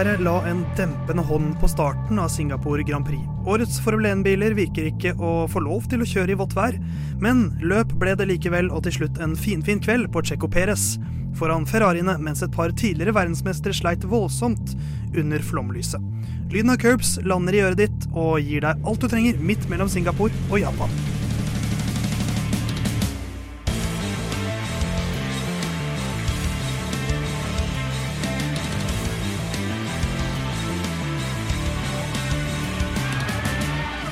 Regnværet la en dempende hånd på starten av Singapore Grand Prix. Årets Formel 1-biler virker ikke å få lov til å kjøre i vått vær, men løp ble det likevel, og til slutt en finfin kveld på Checo Perez foran Ferrariene, mens et par tidligere verdensmestere sleit voldsomt under flomlyset. Lyden av curbs lander i øret ditt og gir deg alt du trenger midt mellom Singapore og Japan.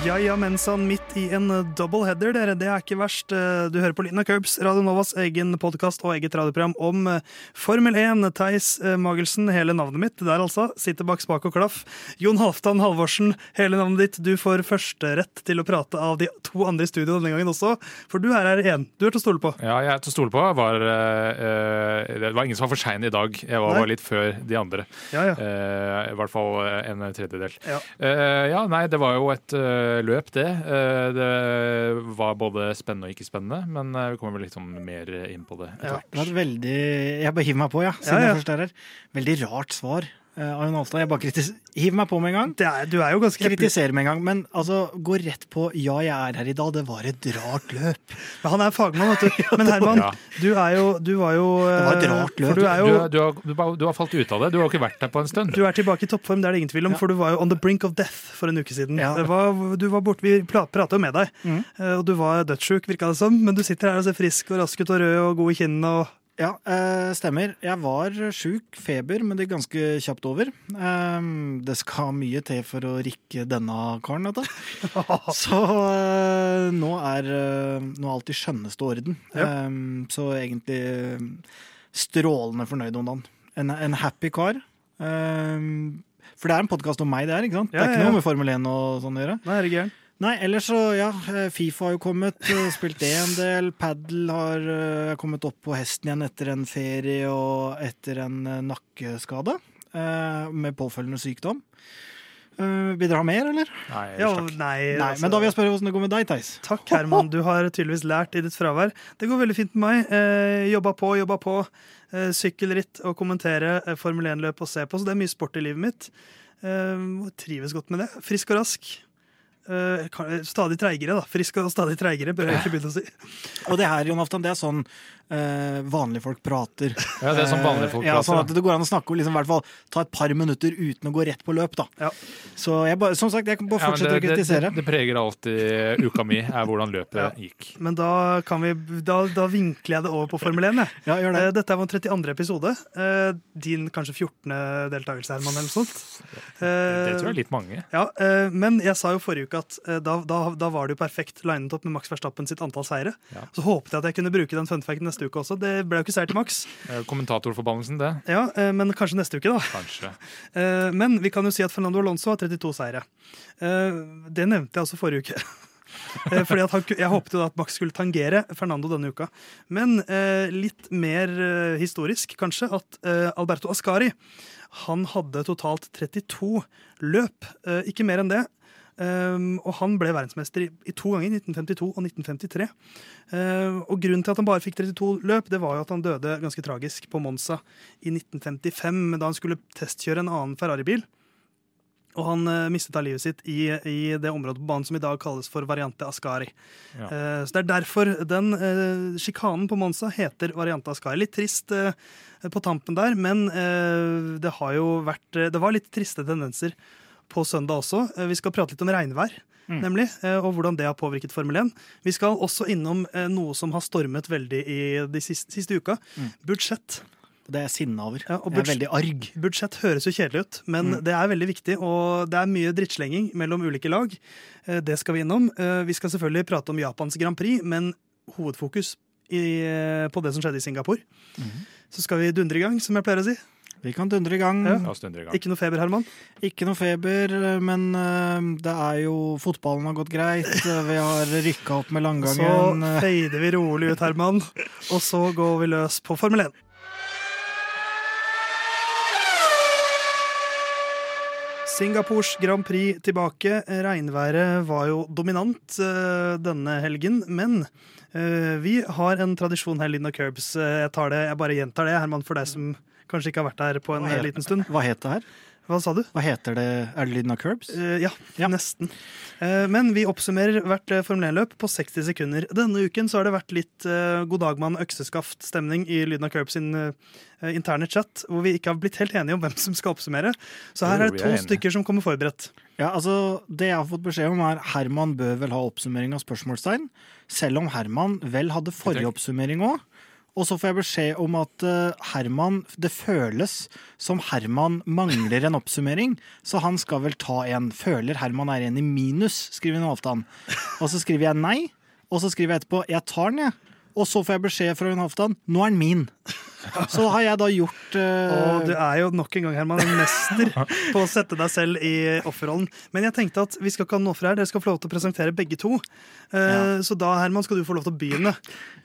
Ja, ja, mensan midt i en double header, dere. Det er ikke verst. Du hører på Lina Curbs, Radio Novas egen podkast og eget radioprogram om eh, Formel 1. Theis eh, Magelsen, hele navnet mitt der altså, sitter bak spak og klaff. Jon Halvdan Halvorsen, hele navnet ditt. Du får førsterett til å prate av de to andre i studio denne gangen også, for du er her igjen. Du er til å stole på. Ja, jeg er til å stole på. Var, uh, det var ingen som var for sein i dag. Jeg var, var litt før de andre. Ja, ja. Uh, I hvert fall en tredjedel. Ja. Uh, ja, nei, det var jo et løp, det. Eh, det var både spennende og ikke spennende, men eh, vi kommer vel litt sånn mer inn på det etter hvert. Ja, det var et veldig Jeg bare hiver meg på, ja, siden ja, ja. jeg først er her. Veldig rart svar. Uh, Arjen Alstad, jeg bare kritis Hiv meg på med en gang. Er, du er jo ganske Kritiser med en gang. Men altså, gå rett på 'ja, jeg er her i dag'. Det var et rart løp. Men han er fagmann, vet du. Men Herman, ja. du er jo Du var jo Det var et eh, rart løp. Du, jo, du, du, har, du, har, falt ut av det. Du har ikke vært der på en stund. Du er tilbake i toppform, det er det ingen tvil om. For du var jo on the brink of death for en uke siden. Var, du var borte, Vi prata jo med deg, mm. Eh, og du var dødssjuk, virka det som. Men du sitter her og ser frisk og rask ut og rød og god i kinnene. og ja, eh, stemmer. Jeg var sjuk, feber, men det er ganske kjapt over. Eh, det skal mye til for å rikke denne karen, vet du. Så eh, nå er nå er alt i skjønneste orden. Ja. Så egentlig strålende fornøyd om dagen. En, en happy kar. For det er en podkast om meg, det er ikke sant? Ja, det er ikke noe med Formel 1 og sånn å gjøre. Nei, er det gæren. Nei, ellers så, ja. Eh, Fifa har jo kommet, eh, spilt det en del. Padel har uh, kommet opp på hesten igjen etter en ferie og etter en uh, nakkeskade. Uh, med påfølgende sykdom. vil dere ha mer, eller? Nei, ja, nei, nei altså, Men da vil jeg spørre hvordan det går med deg, Theis. Takk, Herman. Du har tydeligvis lært i ditt fravær. Det går veldig fint med meg. jobba på, jobba på. sykkelritt og kommentere Formel 1-løp og se på. Så det er mye sport i livet mitt. trives godt med det. Frisk og rask. Uh, stadig treigere, da. Frisk og stadig treigere, bør jeg ikke begynne å si. Og det her, Jon Aftan, det er sånn uh, vanlige folk prater. Ja, det er sånn vanlige folk uh, ja, sånn at Det går an å snakke liksom, hvert fall, ta et par minutter uten å gå rett på løp. da. Ja. Så jeg som sagt, jeg kan bare fortsette ja, det, å kritisere. Det, det, preger alltid uka mi, er hvordan løpet ja. gikk. Men da, kan vi, da, da, vinkler jeg det over på Formel 1. Jeg. Ja, gjør det. Dette er vår 32. episode. Din kanskje 14. deltakelse, Herman, eller noe sånt. Det tror jeg er litt mange. Ja, Men jeg sa jo forrige uke at eh, da, da, da, var det jo perfekt linet opp med Max Verstappen sitt antall seire. Så håpet jeg at jeg kunne bruke den funfacten neste uke også. Det ble jo ikke seier til Max. Kommentatorforbannelsen, det. Ja, eh, Men kanskje neste uke, da. Kanskje. Eh, men vi kan jo si at Fernando Alonso har 32 seire. Det nevnte jeg også forrige uke. Fordi han, Jeg håpet jo at Max skulle tangere Fernando denne uka. Men eh, litt mer eh, historisk, kanskje, at eh, Alberto Ascari han hadde totalt 32 løp. ikke mer enn det. Um, og han ble verdensmester i, i, to ganger, 1952 og 1953. Uh, og grunnen til at han bare fikk 32 løp, det var jo at han døde ganske tragisk på Monza i 1955 da han skulle testkjøre en annen Ferrari-bil. Og han uh, mistet da livet sitt i, i, det området på banen som i dag kalles for Variante Ascari. Ja. Uh, så det er derfor den uh, sjikanen på Monza heter Variante Ascari. Litt trist på tampen der, men det har jo vært Det var litt triste tendenser på søndag også. Eh, vi skal prate litt om regnvær, mm. nemlig, eh, og hvordan det har påvirket Formel 1. Vi skal også innom eh, noe som har stormet veldig i de siste, siste uka. Mm. Budsjett. Det er jeg sinna over. Ja, jeg er veldig arg. Budsjett høres jo kjedelig ut, men mm. det er veldig viktig. Og det er mye drittslenging mellom ulike lag. Det skal vi innom. Vi skal selvfølgelig prate om Japans Grand Prix, men hovedfokus i, på det som skjedde i Singapore. Mm. Så skal vi dundre i gang, som jeg pleier å si. Vi kan dundre i gang. Ja. Ikke noe feber, Herman? Ikke noe feber, men uh, det er jo Fotballen har gått greit. Vi har rykka opp med langgangen. Så feider vi rolig ut, Herman, og så går vi løs på Formel 1. Singapores Grand Prix tilbake. Regnværet var jo dominant uh, denne helgen, men uh, vi har en tradisjon her, Linda Curbs. jeg, tar det, jeg bare gjentar det, Herman, for deg som kanskje ikke har vært der på en heter- liten stund. Hva het det her? Hva sa du? Hva heter det? Er det lyden av curbs? Uh, ja, Ja. nesten. Uh, men vi oppsummerer hvert eh, Formel 1-løp på 60 sekunder. Denne uken så har det vært litt uh, god dag mann økseskaft-stemning i Lyden av curbs sin interne chat, hvor vi ikke har blitt helt enige om hvem som skal oppsummere. Så her er det to stykker som kommer forberedt. Ja, altså, Det jeg har fått beskjed om, er Herman bør vel ha oppsummering av spørsmålstegn. Selv om Herman vel hadde forrige oppsummering òg. Og så får jeg beskjed om at eh, Herman Det føles som Herman mangler en oppsummering, så han skal vel ta en. Føler Herman er en i minus, skriver Halvdan. Og så skriver jeg nei, og så skriver jeg etterpå jeg tar den, jeg. Og så får jeg beskjed fra Jon Halvdan nå er den min. Så har jeg da gjort uh... Og du er jo nok en gang Herman, en mester på å sette deg selv i offerrollen. Men jeg tenkte at vi skal ikke ha noen offer her, dere skal få lov til å presentere begge to. Uh, Ja. Så da Herman, skal du få lov til å begynne.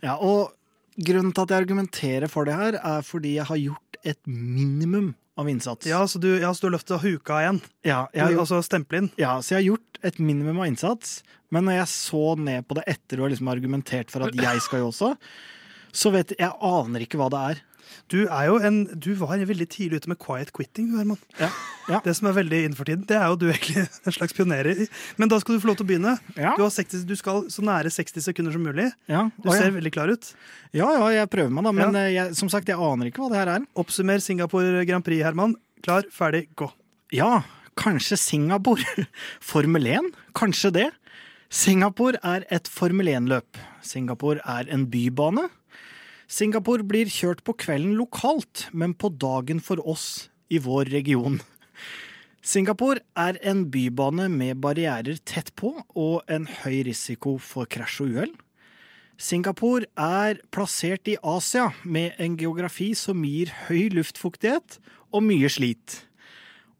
Ja, og grunnen til at jeg argumenterer for det her, er fordi jeg har gjort et minimum av innsats. Ja, Så du, ja, så du har løftet huka igjen? Ja, jeg altså stemple inn? ja, så jeg har gjort et minimum av innsats, men når jeg så ned på det etter å ha liksom argumentert for at jeg skal jo også, så vet jeg, jeg aner ikke hva det er. Du er jo en, du var veldig tidlig ute med quiet quitting, Herman. Ja, ja. Det som er veldig innenfor tiden, det er jo du egentlig en slags pioner i. Men da skal du få lov til å begynne. Ja, Du, har 60, du skal så nære 60 sekunder som mulig. ja, Du ser veldig klar ut. ja, ja, jeg prøver meg da, men eh, jeg, som sagt, jeg aner ikke hva det her er. Oppsummer Singapore Grand Prix, Herman. Klar, ferdig, gå. Ja, kanskje Singapore. Formel 1? Kanskje det. Singapore er et Formel 1-løp. Singapore er en bybane. Singapore blir kjørt på kvelden lokalt, men på dagen for oss i vår region. Singapore er en bybane med barrierer tett på og en høy risiko for krasj og uhell. Singapore er plassert i Asia med en geografi som gir høy luftfuktighet og mye slit.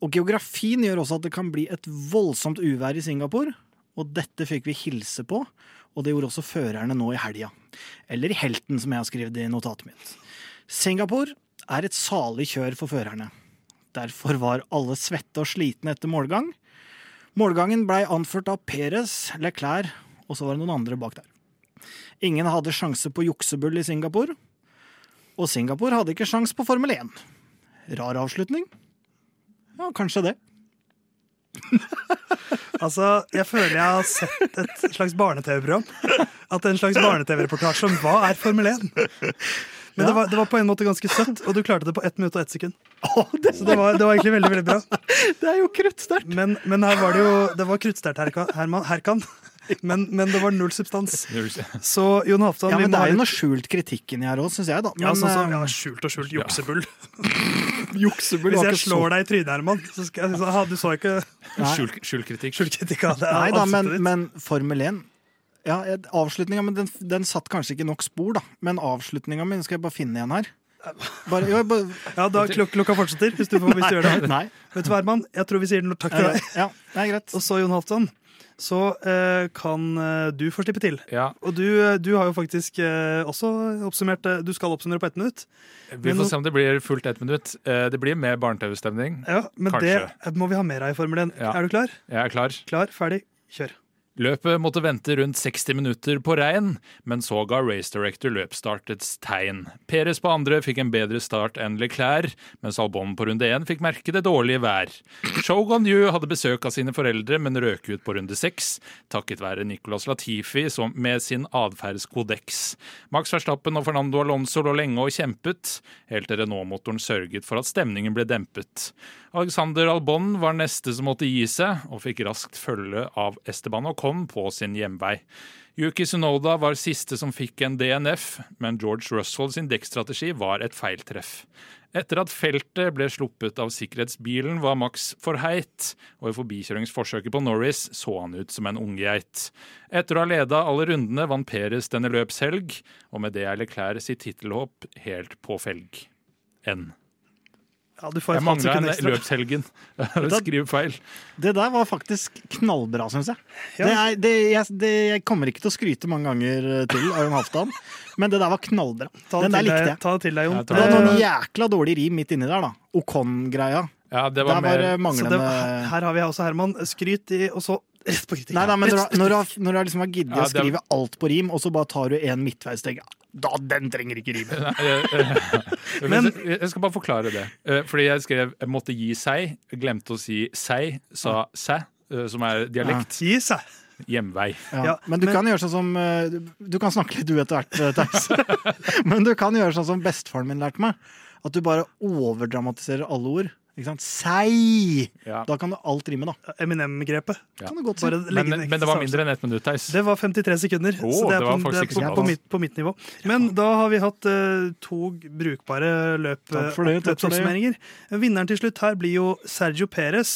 Og geografien gjør også at det kan bli et voldsomt uvær i Singapore, og dette fikk vi hilse på, og det gjorde også førerne nå i helga. Eller i helten, som jeg har skrevet i notatet mitt. Singapore er et salig kjør for førerne. Derfor var alle svette og slitne etter målgang. Målgangen blei anført av Perez, Leclerc, og så var det noen andre bak der. Ingen hadde sjanse på juksebull i Singapore, og Singapore hadde ikke sjans på Formel 1. Rar avslutning? Ja, kanskje det. Altså, Jeg føler jeg har sett et slags barne-TV-program. At en slags barne-TV-reportasje om hva er Formel 1. Men det, var, det var på en måte ganske søtt, og du klarte det på ett minutt og ett sekund. det, Så det var, det var egentlig veldig veldig bra. det er jo kruttsterkt! Men, men her var det jo Det var kruttsterkt, Herman. Herkan. Men, men det var null substans. Så Jon Halvdan, Ja, men det er jo noe skjult kritikk inni her òg, syns jeg, da. Men, ja, sånn som, eh, ja, skjult og skjult juksebull. juksebull Hvis jeg slår deg i trynet, Herman, så skal jeg si «Ha, Du så ikke Skjulkritikk. Skjul, skjul kritikk. skjult kritikk av det? Nei da, men, men Formel 1 ja, Avslutninga men den, den satt kanskje ikke nok spor, da. Men avslutninga mi skal jeg bare finne igjen her. Bare, jo, bare, Ja, da klok klokka fortsetter, hvis du, får, hvis du gjør det. Nei. Vet du hva, Herman? Jeg tror vi sier takk til deg. Ja, det er greit. Og så, Jon Halvdan, så eh, kan eh, du få slippe til. Ja, Og du, eh, du har jo faktisk eh, også oppsummert eh, Du skal oppsummere på ett minutt. Vi får se om det blir fullt ett minutt. Eh, Det blir mer barne-TV-stemning. Ja, Men Kanskje. det må vi ha mer av i Formel 1. Ja. Er du klar? Jeg er klar. Klar, ferdig, kjør. Løpet måtte vente rundt 60 minutter på regn, men så ga race director løpsstartets tegn. Perez på andre fikk en bedre start enn Leclerc, mens Albon på runde én fikk merke det dårlige vær. Shogun Yu hadde besøk av sine foreldre, men røk ut på runde seks, takket være Nicolas Latifi som, med sin atferdskodeks. Max Verstappen og Fernando Alonso lå lenge og kjempet, helt til Renault-motoren sørget for at stemningen ble dempet. Alexander Albon var neste som måtte gi seg, og fikk raskt følge av Esteban Ocon på sin hjemvei. Yuki Sunoda var siste som fikk en DNF, men George Russell sin dekkstrategi var et feiltreff. Etter at feltet ble sluppet av sikkerhetsbilen, var Max for heit, og i forbikjøringsforsøket på Norris så han ut som en unggeit. Etter å ha leda alle rundene vant Peres denne løpshelg, og med det er Leclerc sitt tittelhåp helt på felg. N. Ja, Jeg mangla en løpshelgen. Skriv feil. Det der var faktisk knallbra, syns jeg. Ja. Det er, det, jeg, det, jeg kommer ikke til å skryte mange ganger til av Jon Halvdan, men det der var knallbra. Ta det Den der likte jeg. ta det til deg, Jon. Ja, Det var noen Eh, jækla dårlige rim midt inni der, da. Okon-greia. Ja, det var var så det, her har vi også Herman. Skryt i, og så rett på kritikk. Nei, nei, men når du, når du, har- når du liksom har giddet å skrive alt på rim, og så bare tar du en midtveissteg Da, den trenger ikke rime. Men- Jeg skal bare forklare det. Eh, Fordi jeg skrev jeg 'måtte gi seg', glemte å si 'seg', sa 'sæ', eh, som er dialekt. Gi seg! Hjemvei. Ja. Ja, men du men- kan gjøre sånn som eh, Du kan snakke litt du etter hvert, Theis. men du kan gjøre sånn som bestefaren min lærte meg. At du bare overdramatiserer alle ord. Ikke sant? Sei! Ja. Da kan du alt rime, da. Eminem-grepet. Ja. Kan du godt si. Men, Men, men det var mindre enn ett minutt, Theis. Det var 53 sekunder. Oh, så det er, det på, det er på, på, mitt, på mitt nivå. Men da har vi hatt uh, to brukbare løp, løpsoppsummeringer. Vinneren til slutt her blir jo Sergio Perez.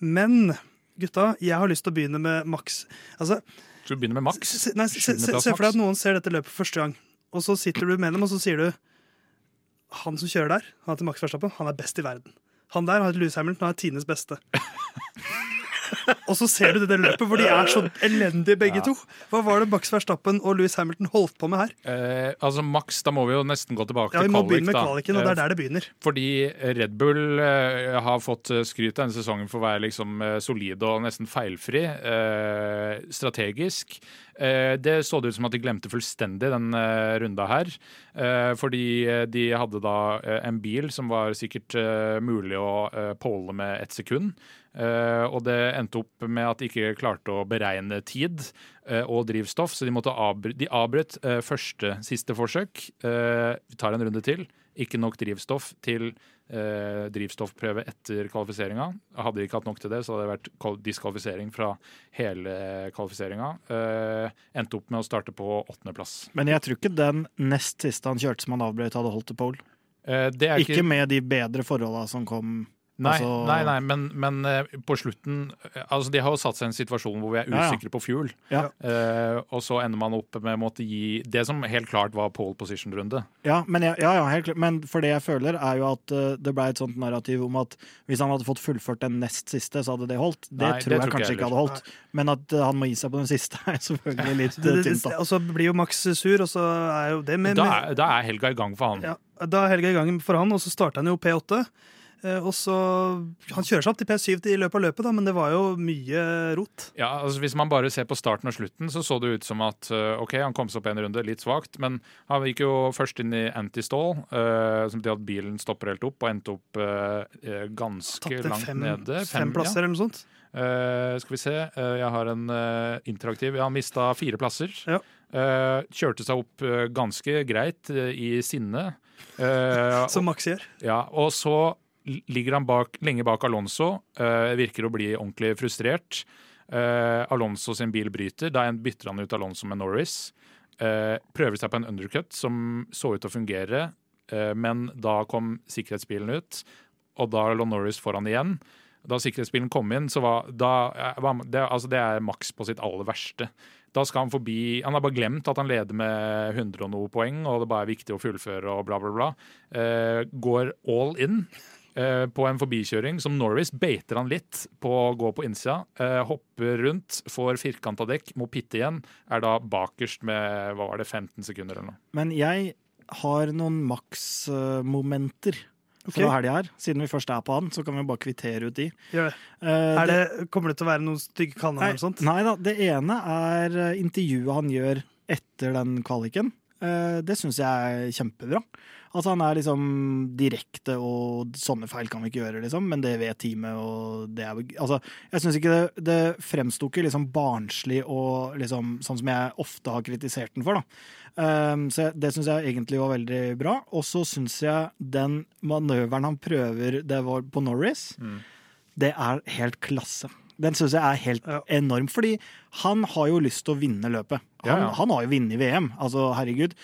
Men gutta, jeg har lyst til å begynne med Max. Altså, Skal du begynne med Max? se, nei, se, se, se for deg at noen ser dette løpet første gang, og så sitter du med dem, og så sier du Han som kjører der, han heter Max Verstappen, han er best i verden. Han der har Louis Hamilton, er tidenes beste. Og så ser du det løpet hvor de er så elendige begge Ja. to. Hva var det Max Verstappen og Louis Hamilton holdt på med her? Eh, altså Max, da må vi jo nesten gå tilbake Ja, Vi til må kvalik. begynne med kvaliken, og det Eh, er der det begynner. Fordi Red Bull eh, har fått eh, skryt denne sesongen for å være liksom solid og nesten feilfri. eh, strategisk. Eh, det så det ut som at de glemte fullstendig den eh, runda her. Eh, fordi eh, de hadde da eh, en bil som var sikkert eh, mulig å påle med ett sekund. Eh, og det endte opp med at de ikke klarte å beregne tid eh, og drivstoff, så de, måtte avbry de avbrøt eh, første siste forsøk. Vi tar en runde til. Ikke nok drivstoff til eh, drivstoffprøve etter kvalifiseringa. Hadde de ikke hatt nok til det, så hadde det vært diskvalifisering fra hele kvalifiseringa. Eh, endte opp med å starte på åttendeplass. Men jeg tror ikke den nest siste han kjørte som han avbrøt, hadde holdt til pole. Eh, det er Ikke med de bedre forholda som kom. Nei, altså- nei, nei men, men eh, på slutten eh, Altså, de har jo satt seg i en situasjon hvor vi er Ja, ja. usikre på fuel. Ja. Uh, og så ender man opp med å måtte gi det som helt klart var pole position-runde. Ja, men, jeg, ja, ja, helt klart. men for det jeg føler, er jo at det ble et sånt narrativ om at hvis han hadde fått fullført den nest siste, så hadde det holdt. Det Nei, tror det jeg tror ikke kanskje jeg ikke hadde holdt. Men at han må gi seg på den siste, er selvfølgelig litt tynt. og så blir jo Max sur, og så er jo det med, Da er, da er helga i gang for han. ja, Da er helga i gang for han, og så starter han jo P8. Eh, Og så, Han kjører seg opp til P7 i løpet av løpet, da, men det var jo mye rot. Ja, altså Hvis man bare ser på starten og slutten, så så det ut som at eh, ok, han kom seg opp en runde, litt svakt, men han gikk jo først inn i anti-stall, uh, som betyr at bilen stopper helt opp, og endte opp eh, ganske langt fem, nede. fem plasser eller noe sånt. Uh, skal vi se, jeg har en interaktiv. Ja, han mista fire plasser. Ja. Kjørte seg opp ganske greit i sinne. Som Max gjør. ja, og så ligger han bak, lenge bak Alonso. eh, virker å bli ordentlig frustrert. Eh, Alonso sin bil bryter. Da bytter han ut Alonso med Norris. Eh, prøver seg på en undercut som så ut til å fungere, men da kom sikkerhetsbilen ut, og da lå Norris foran igjen. Da sikkerhetsbilen kom inn, så var, da, det, altså det er Max på sitt aller verste. Da skal han forbi Han har bare glemt at han leder med 100 og noe poeng, og det bare er viktig å fullføre og bla, bla, bla. Går all in eh, på en forbikjøring som Norris beiter han litt på å gå på innsida. Eh, hopper rundt, får firkanta dekk, må pitte igjen. Er da bakerst med hva var det, 15 sekunder eller noe. Men jeg har noen maksmomenter. Okay. Ok. fra helga her. Siden vi først er på han, så kan vi bare kvittere ut de. Gjør det. Eh, Er det, kommer det til å være noen stygge kallenavn Nei, nei da, det ene er eh, intervjuet han gjør etter den kvaliken. Eh, Det syns jeg er kjempebra. At han er liksom direkte, og sånne feil kan vi ikke gjøre, liksom, men det vet teamet. og det er, altså, Jeg syns ikke det, det fremsto ikke liksom barnslig og liksom sånn som jeg ofte har kritisert den for. da. Um, så det syns jeg egentlig var veldig bra. Og så syns jeg den manøveren han prøver det var på Norris, det er helt klasse. Den syns jeg er helt Ja. enorm, fordi han har jo lyst til å vinne løpet. Han, Ja, ja. han har jo vunnet VM, altså herregud.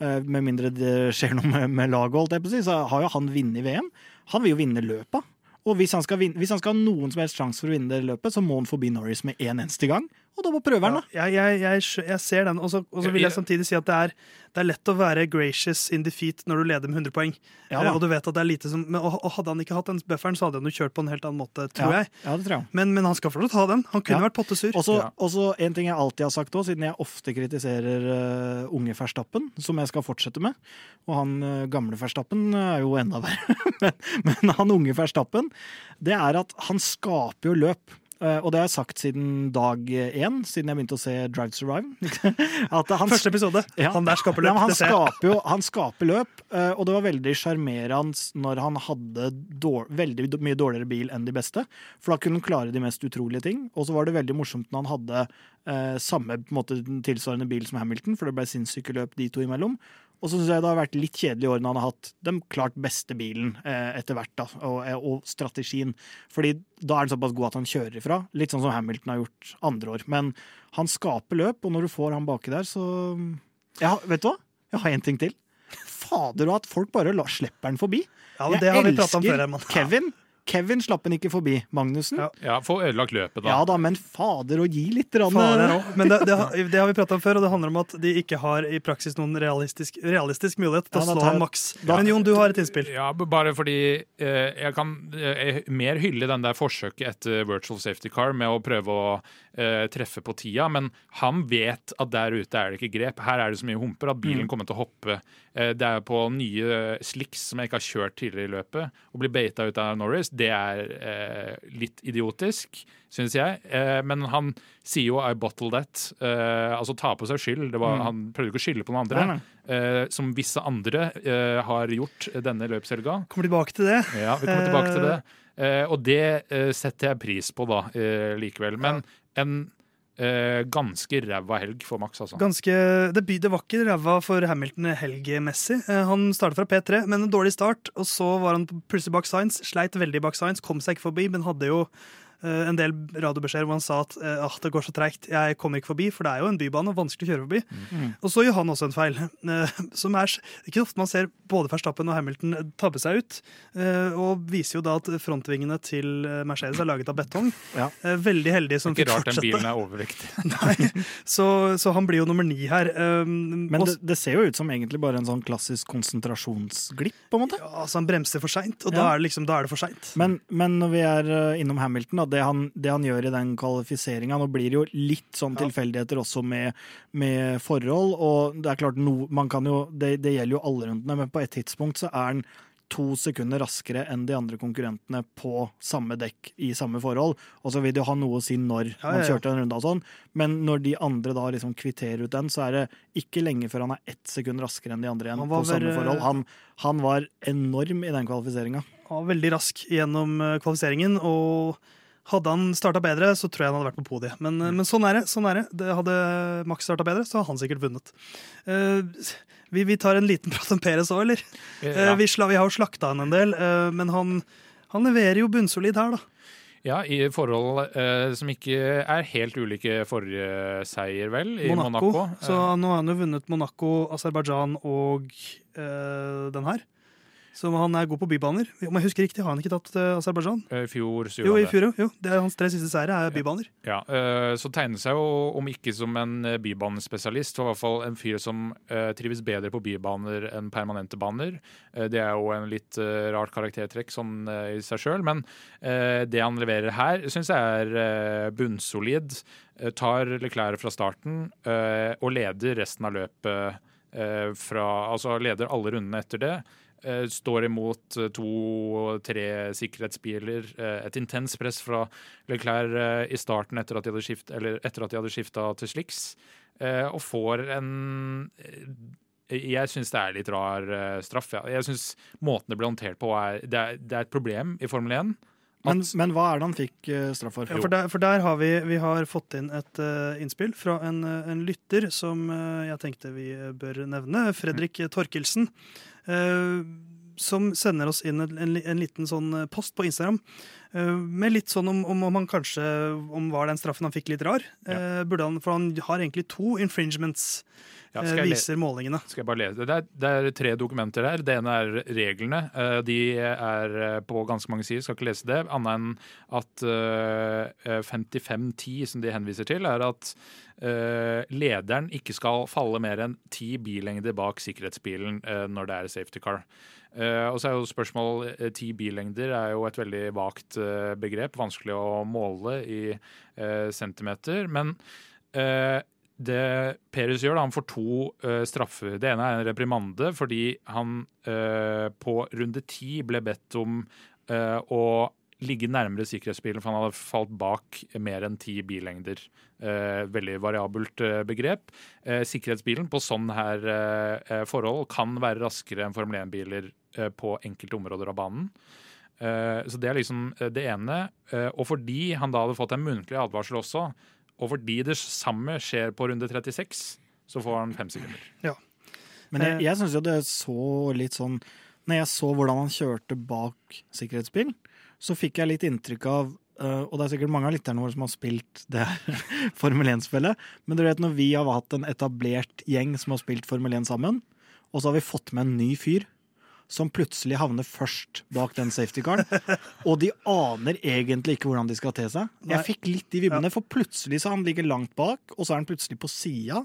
Eh, Med mindre det skjer noe med, med laget, så har jo han vunnet VM. Han vil jo vinne løpet. Og hvis han, skal vinne, hvis han skal ha noen som helst sjanse for å vinne det løpet, så må han forbi Norris med en eneste gang. Og da må prøve den, da. Ja, jeg, jeg, jeg, jeg ser den, og så og så vil jeg samtidig si at det er, det er lett å være gracious in defeat når du leder med 100 poeng. Ja. Eh, og du vet at det er lite som men, og, og Hadde han ikke hatt den bufferen, så hadde han jo kjørt på en helt annen måte, tror ja. jeg. Ja, det tror jeg. Men, men han skal fortsatt ha den. Han kunne Ja. vært pottesur. Og så Ja. en ting jeg alltid har sagt òg, siden jeg ofte kritiserer uh, unge Ferstappen, som jeg skal fortsette med. Og han uh, gamle Verstappen er jo enda verre. men, men han unge Ferstappen, det er at han skaper jo løp. Eh, og det har jeg sagt siden dag én, siden jeg begynte å se Drive to Survive. At han, Første episode. Ja. Han der skaper løp. Ja, han, skaper jo, han skaper løp, eh, og det var veldig sjarmerende når han hadde dår, veldig mye dårligere bil enn de beste. For da kunne han klare de mest utrolige ting. Og så var det veldig morsomt når han hadde eh, samme måte, tilsvarende bil som Hamilton, for det ble sinnssyke løp de to imellom. Og så syns jeg det har vært litt kjedelig i årene han har hatt den klart beste bilen eh, etter hvert, da, og, eh, og strategien. Fordi da er den såpass god at han kjører ifra. Litt sånn som Hamilton har gjort andre år. Men han skaper løp, og når du får han baki der, så ja, Vet du hva? Jeg har en ting til. Fader og at folk bare slipper han forbi. Ja, det har vi pratet om elsker før. Kevin. Kevin slapp han ikke forbi Magnussen. Ja. Ja. Få ødelagt løpet, da. Ja da, men fader å gi litt rann, Fader også. Men det, det, har- det har vi prata om før, og det handler om at de ikke har i praksis noen realistisk, realistisk mulighet til Ja, å slå tar maks. da- Men Jon, du har et innspill. Ja, bare fordi eh, jeg kan eh, mer hylle den der forsøket etter virtual safety car med å prøve å eh, treffe på tida, men han vet at der ute er det ikke grep. Her er det så mye humper at bilen kommer til å hoppe. Eh, det er på nye slicks som jeg ikke har kjørt tidligere i løpet. Å bli beita ut av Norris, det er eh, litt idiotisk, syns jeg. Eh, men han sier jo 'I bottle that', eh, altså ta på seg skyld. Det var, Han prøvde ikke å skylde på noen andre, Nei, eh, som visse andre uh, har gjort denne løpshelga. Kommer tilbake til det. Ja, vi kommer tilbake til det. Uh, og det eh, setter jeg pris på, da, eh, likevel. Men en eh, ganske ræva helg for Max, altså. Ganske, det, det var ikke ræva for Hamilton helgemessig. Eh, Han startet fra P3, men en dårlig start. Og så var han plutselig bak Science, sleit veldig bak Science, kom seg ikke forbi, men hadde jo en del radiobeskjeder hvor han sa at eh, ah, det går så treigt, jeg kommer ikke forbi, for det er jo en bybane og vanskelig å kjøre forbi. Mm. Og så gjør han også en feil, eh, som er ikke ofte man ser både Verstappen og Hamilton tabbe seg ut. eh, Og viser jo da at frontvingene til eh, Mercedes er laget av betong. Ja. Eh, Veldig heldig som Ikke rart den bilen er overvektig. Så, så han blir jo nummer ni her. Um, Men det, det ser jo ut som egentlig bare en sånn klassisk konsentrasjonsglipp, på en måte. ja, altså han bremser for seint, og Ja. da er det liksom, da er det for seint. Men, men når vi er eh, innom Hamilton, da, det, han, det han gjør i den kvalifiseringa Nå blir det jo litt sånn tilfeldigheter også med, med forhold, og det er klart no, man kan jo, det, det gjelder jo alle rundene, men på et tidspunkt så er han to sekunder raskere enn de andre konkurrentene på samme dekk i samme forhold. Og så vil det jo ha noe å si når Ja, man kjørte en runde og sånn, men når de andre da liksom kvitterer ut den, så er det ikke lenge før han er ett sekund raskere enn de andre igjen på samme vel, forhold. Han, han var enorm i den kvalifiseringa. Ja, veldig rask gjennom eh, kvalifiseringen, og hadde han starta bedre, så tror jeg han hadde vært på podiet. Men, mm. men sånn er det. sånn er det. det hadde Max starta bedre, så hadde han sikkert vunnet. Uh, vi, vi tar en liten prat om Perez òg, eller? Ja. Uh, vi, sla, vi har jo slakta han en del, uh, men han, han leverer jo bunnsolid her, da. Ja, i forhold eh, som ikke er helt ulike forrige seier, vel, i Monaco. Monaco. Så Eh, nå har han jo vunnet Monaco, Aserbajdsjan og eh, den her. Så han er god på bybaner. Om jeg husker riktig, har han ikke tatt uh, Aserbajdsjan? eh, I fjor så Jo, i fjor, jo. Det er hans tre siste seire er bybaner. Ja, eh, Så tegner seg jo, om ikke som en bybanespesialist, så i hvert fall en fyr som trives bedre på bybaner enn permanente baner. Det er jo en litt rart karaktertrekk sånn i seg sjøl, men det han leverer her, syns jeg er bunnsolid. Tar Leclerc fra starten og leder resten av løpet fra Altså leder alle rundene etter det. Eh, står imot eh, to-tre sikkerhetsbiler. eh, et intens press fra Leclerc i starten etter at de hadde, skift, hadde skifta til eh, og får en Jeg syns det er litt rar straff. Ja. Jeg syns måten det ble håndtert på, er det, er det er et problem i Formel 1. Men, men hva er det han fikk eh, straff for? Ja, for der, for der har vi, vi har fått inn et uh, innspill fra en, eh, en lytter som uh, jeg tenkte vi bør nevne. Fredrik Torkelsen. Uh, som sender oss inn en, en, en liten sånn post på Instagram. Eh, med litt sånn om, om, om han kanskje Om var den straffen han fikk litt rar. Ja. burde han, for han har egentlig to infringements, Ja, eh, viser målingene. skal jeg bare lese? Det er, det er tre dokumenter der. Det ene er reglene. Eh, De er eh, på ganske mange sider, skal ikke lese det. Annet enn at eh, 5510, som de henviser til, er at eh, lederen ikke skal falle mer enn ti billengder bak sikkerhetsbilen eh, når det er safety car. Uh, og så er jo spørsmål eh, Ti billengder er jo et veldig vagt eh, begrep. Vanskelig å måle i eh, centimeter. Men eh, det Perez gjør, da, han får to eh, straffer. Det ene er en reprimande fordi han eh, på runde ti ble bedt om eh, å ligge nærmere sikkerhetsbilen, for han hadde falt bak mer enn ti billengder. Veldig variabelt begrep. Sikkerhetsbilen på sånn her forhold kan være raskere enn Formel 1-biler eh, på enkelte områder av banen. Eh, så det er liksom eh, det ene. Eh, og fordi han da hadde fått en muntlig advarsel også, og fordi det samme skjer på runde 36, så får han fem sekunder. Ja. Men jeg, jeg syns jo det så litt sånn Når jeg så hvordan han kjørte bak sikkerhetsbil, så fikk jeg litt inntrykk av uh, Og det er sikkert mange av lytterne våre som har spilt det Formel 1-spillet. Men du vet når vi har hatt en etablert gjeng som har spilt Formel 1 sammen, og så har vi fått med en ny fyr som plutselig havner først bak den safety-caren. Og de aner egentlig ikke hvordan de skal te seg. Jeg fikk litt de vibbene, for plutselig så han ligger langt bak, og så er han plutselig på sida.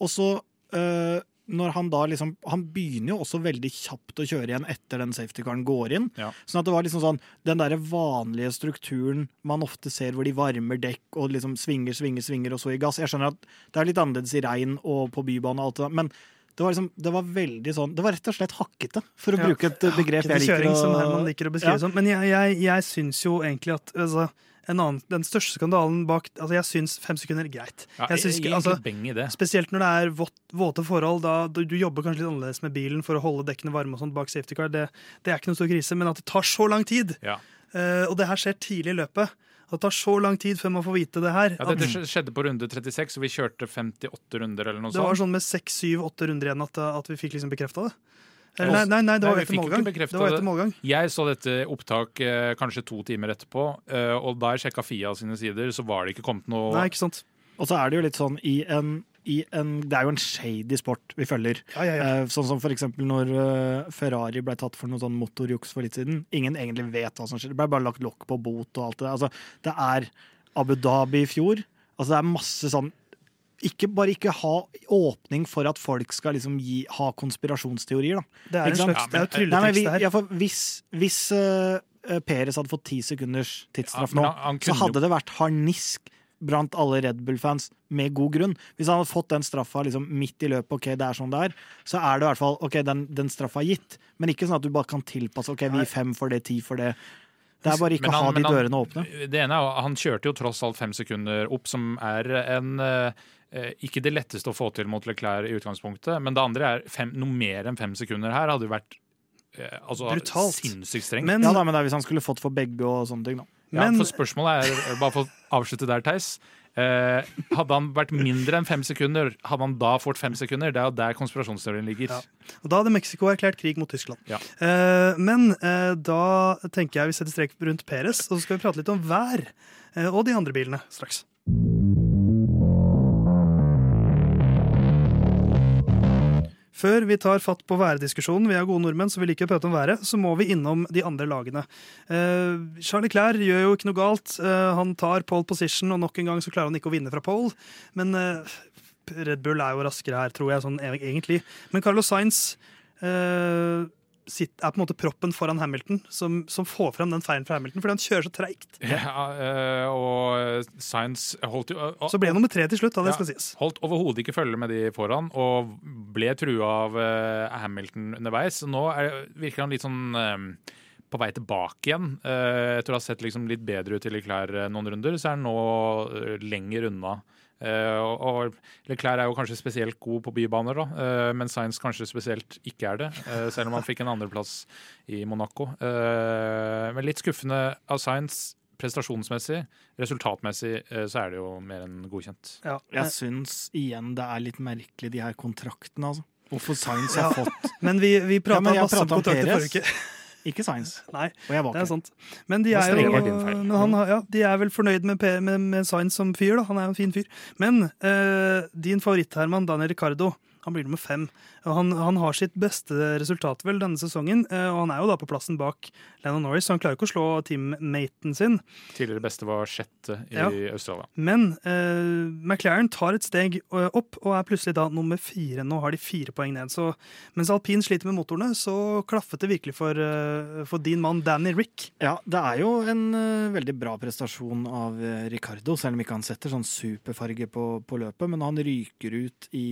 Og så øh, når han da liksom Han begynner jo også veldig kjapt å kjøre igjen etter den safety-caren går inn. Ja. Sånn at det var liksom sånn Den derre vanlige strukturen man ofte ser hvor de varmer dekk og liksom svinger, svinger, svinger, og så i gass. Jeg skjønner at det er litt annerledes i regn og på bybane og alt det der, men det var liksom, det var veldig sånn Det var rett og slett hakkete, for å Ja, bruke et begrep Hakkete jeg liker kjøring, å som Herman liker å beskrive Ja. som. Men jeg, jeg, jeg syns jo egentlig at altså, en annen, Den største skandalen bak altså Jeg syns fem sekunder er greit. Ja, Jeg synes jeg, altså. Spesielt når det er våt, våte forhold. Da, du, du jobber kanskje litt annerledes med bilen for å holde dekkene varme og sånt bak safety car. Det, det er ikke noen stor krise, men at det tar så lang tid, Ja. eh, og det her skjer tidlig i løpet det tar så lang tid før man får vite det her. Ja, dette skjedde på runde 36, og vi kjørte 58 runder eller noe sånt. det var sånn med seks, syv, åtte runder igjen at, at vi fikk liksom bekrefta det. Eller, nei, nei, nei, det var etter målgang. Det var etter målgang. Jeg så dette opptak eh, kanskje to timer etterpå, eh, og da jeg sjekka Fia sine sider, så var det ikke kommet noe Nei, ikke sant. Og så er det jo litt sånn i en, en Det er jo en shady sport vi følger. Ja, ja, ja. Eh, sånn som for eksempel når eh, Ferrari ble tatt for noe sånn motorjuks for litt siden. Ingen egentlig vet hva som skjer. Det ble bare lagt lokk på bot og alt det der. Altså, det er Abu Dhabi i fjor. Altså, det er masse sånn ikke, Bare ikke ha åpning for at folk skal liksom gi, ha konspirasjonsteorier, da. Det er en Ikke sant? slags det er jo Ja, men- Nei, men vi, trylletekst, det her. ja, for hvis hvis uh, Peres hadde fått ti sekunders tidsstraff Ja, nå, han- han så kunne hadde det vært harnisk blant alle Red Bull-fans, med god grunn. Hvis han hadde fått den straffa liksom, midt i løpet, ok, det er sånn det er, så er det i hvert fall ok, den, den straffa er gitt. Men ikke sånn at du bare kan tilpasse. ok, vi er fem for det, ti for det. Det er bare ikke han- ha de dørene åpne. Det ene er Han kjørte jo tross alt fem sekunder opp, som er en eh, ikke det letteste å få til mot Leclerc i utgangspunktet. Men det andre er fem, noe mer enn fem sekunder her hadde jo vært eh, altså, Brutalt. sinnssykt strengt. Men, Ja da, men det er hvis han skulle fått for begge og sånne ting, da. Ja, for spørsmålet er, bare for å avslutte der, Theis. Eh, hadde han vært mindre enn fem sekunder, hadde han da fått fem sekunder? Det er jo der konspirasjonsteorien ligger. Ja. Og da hadde Mexico erklært krig mot Tyskland. Ja. Eh, men eh, da tenker jeg vi setter strek rundt Peres, og så skal vi prate litt om vær eh, og de andre bilene straks. Før vi tar fatt på værdiskusjonen, vi er gode nordmenn, så vi liker å prate om været, så må vi innom de andre lagene. Uh, Charlie Clair gjør jo ikke noe galt. Uh, han tar pole position, og nok en gang så klarer han ikke å vinne fra pole. Men uh, Red Bull er jo raskere her, tror jeg, sånn e- egentlig. Men Carlos Sainz eh, sitt, er på en måte proppen foran Hamilton, som, som får frem den feilen fra Hamilton, fordi han kjører så treigt. Ja, eh, og Science holdt jo og- Så ble han nummer tre til slutt, da, det Ja. skal sies. Holdt overhodet ikke følge med de foran, og ble trua av uh, Hamilton underveis. Nå er, virker han litt sånn uh, på vei tilbake igjen. Uh, etter å ha sett liksom litt bedre ut i Leclerc eh, noen runder, så er han nå eh, lenger unna. Eh, og, Leclerc er jo kanskje spesielt god på bybaner, da, eh, men Sainz kanskje spesielt ikke er det. eh, selv om han fikk en andreplass i Monaco. Eh, men litt skuffende av Sainz prestasjonsmessig. Resultatmessig så er det jo mer enn godkjent. Ja. Jeg syns igjen det er litt merkelig, de her kontraktene, altså. Hvorfor Science Ja. har fått Men vi, vi prata ja, masse om kontrakter forrige uke. Ikke Science. Nei, Og jeg var det er sant. Men de er jo men han, ja, de er vel fornøyd med, med, med Sainz som fyr, da. Han er jo en fin fyr. Men uh, din favoritt, Herman, Daniel Ricardo, han blir nummer fem. Han, han, har sitt beste resultat vel denne sesongen, eh, og han er jo da på plassen bak Lennon Norris. Så han klarer ikke å slå teammaten sin. Tidligere beste var sjette i ja. Australia. Men uh, McLaren tar et steg eh, opp og er plutselig da nummer fire. Nå har de fire poeng ned. Så mens alpin sliter med motorene, så klaffet det virkelig for, uh, for din mann Danny Rick. Ja, det er jo en uh, veldig bra prestasjon av Ricardo, selv om ikke han setter sånn superfarge på, på løpet. Men han ryker ut i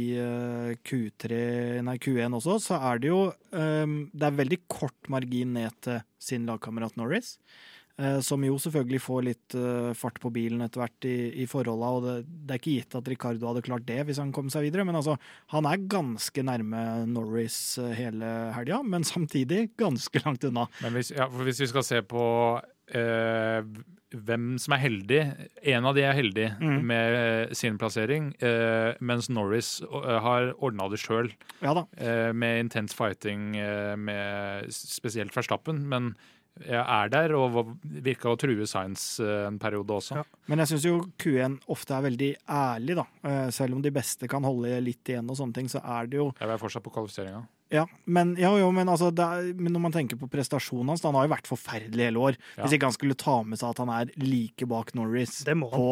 Q3 serien er Q1 også, så er det jo ehm, Det er veldig kort margin ned til sin lagkamerat Norris. Eh, som jo selvfølgelig får litt eh, fart på bilen etter hvert i, i forholda, og det, det, er ikke gitt at Ricardo hadde klart det hvis han kom seg videre, men altså, han er ganske nærme Norris eh, hele helga, men samtidig ganske langt unna. Men hvis, ja, hvis vi skal se på eh, hvem som er heldig En av de er heldig mm. med sin plassering, eh, mens Norris har ordna det sjøl. Ja eh, med intens fighting med spesielt Verstappen. Men jeg er der, og virka å true Science eh, en periode også. Ja. Men jeg syns jo Q1 ofte er veldig ærlig, da. Eh, selv om de beste kan holde litt igjen og sånne ting, så er det jo Jeg er fortsatt på kvalifiseringa. Ja, men, ja, jo, men, altså, er, men, når man tenker på prestasjonen hans, da, han har jo vært forferdelig hele år. Ja. Hvis ikke han skulle ta med seg at han er like bak Norris på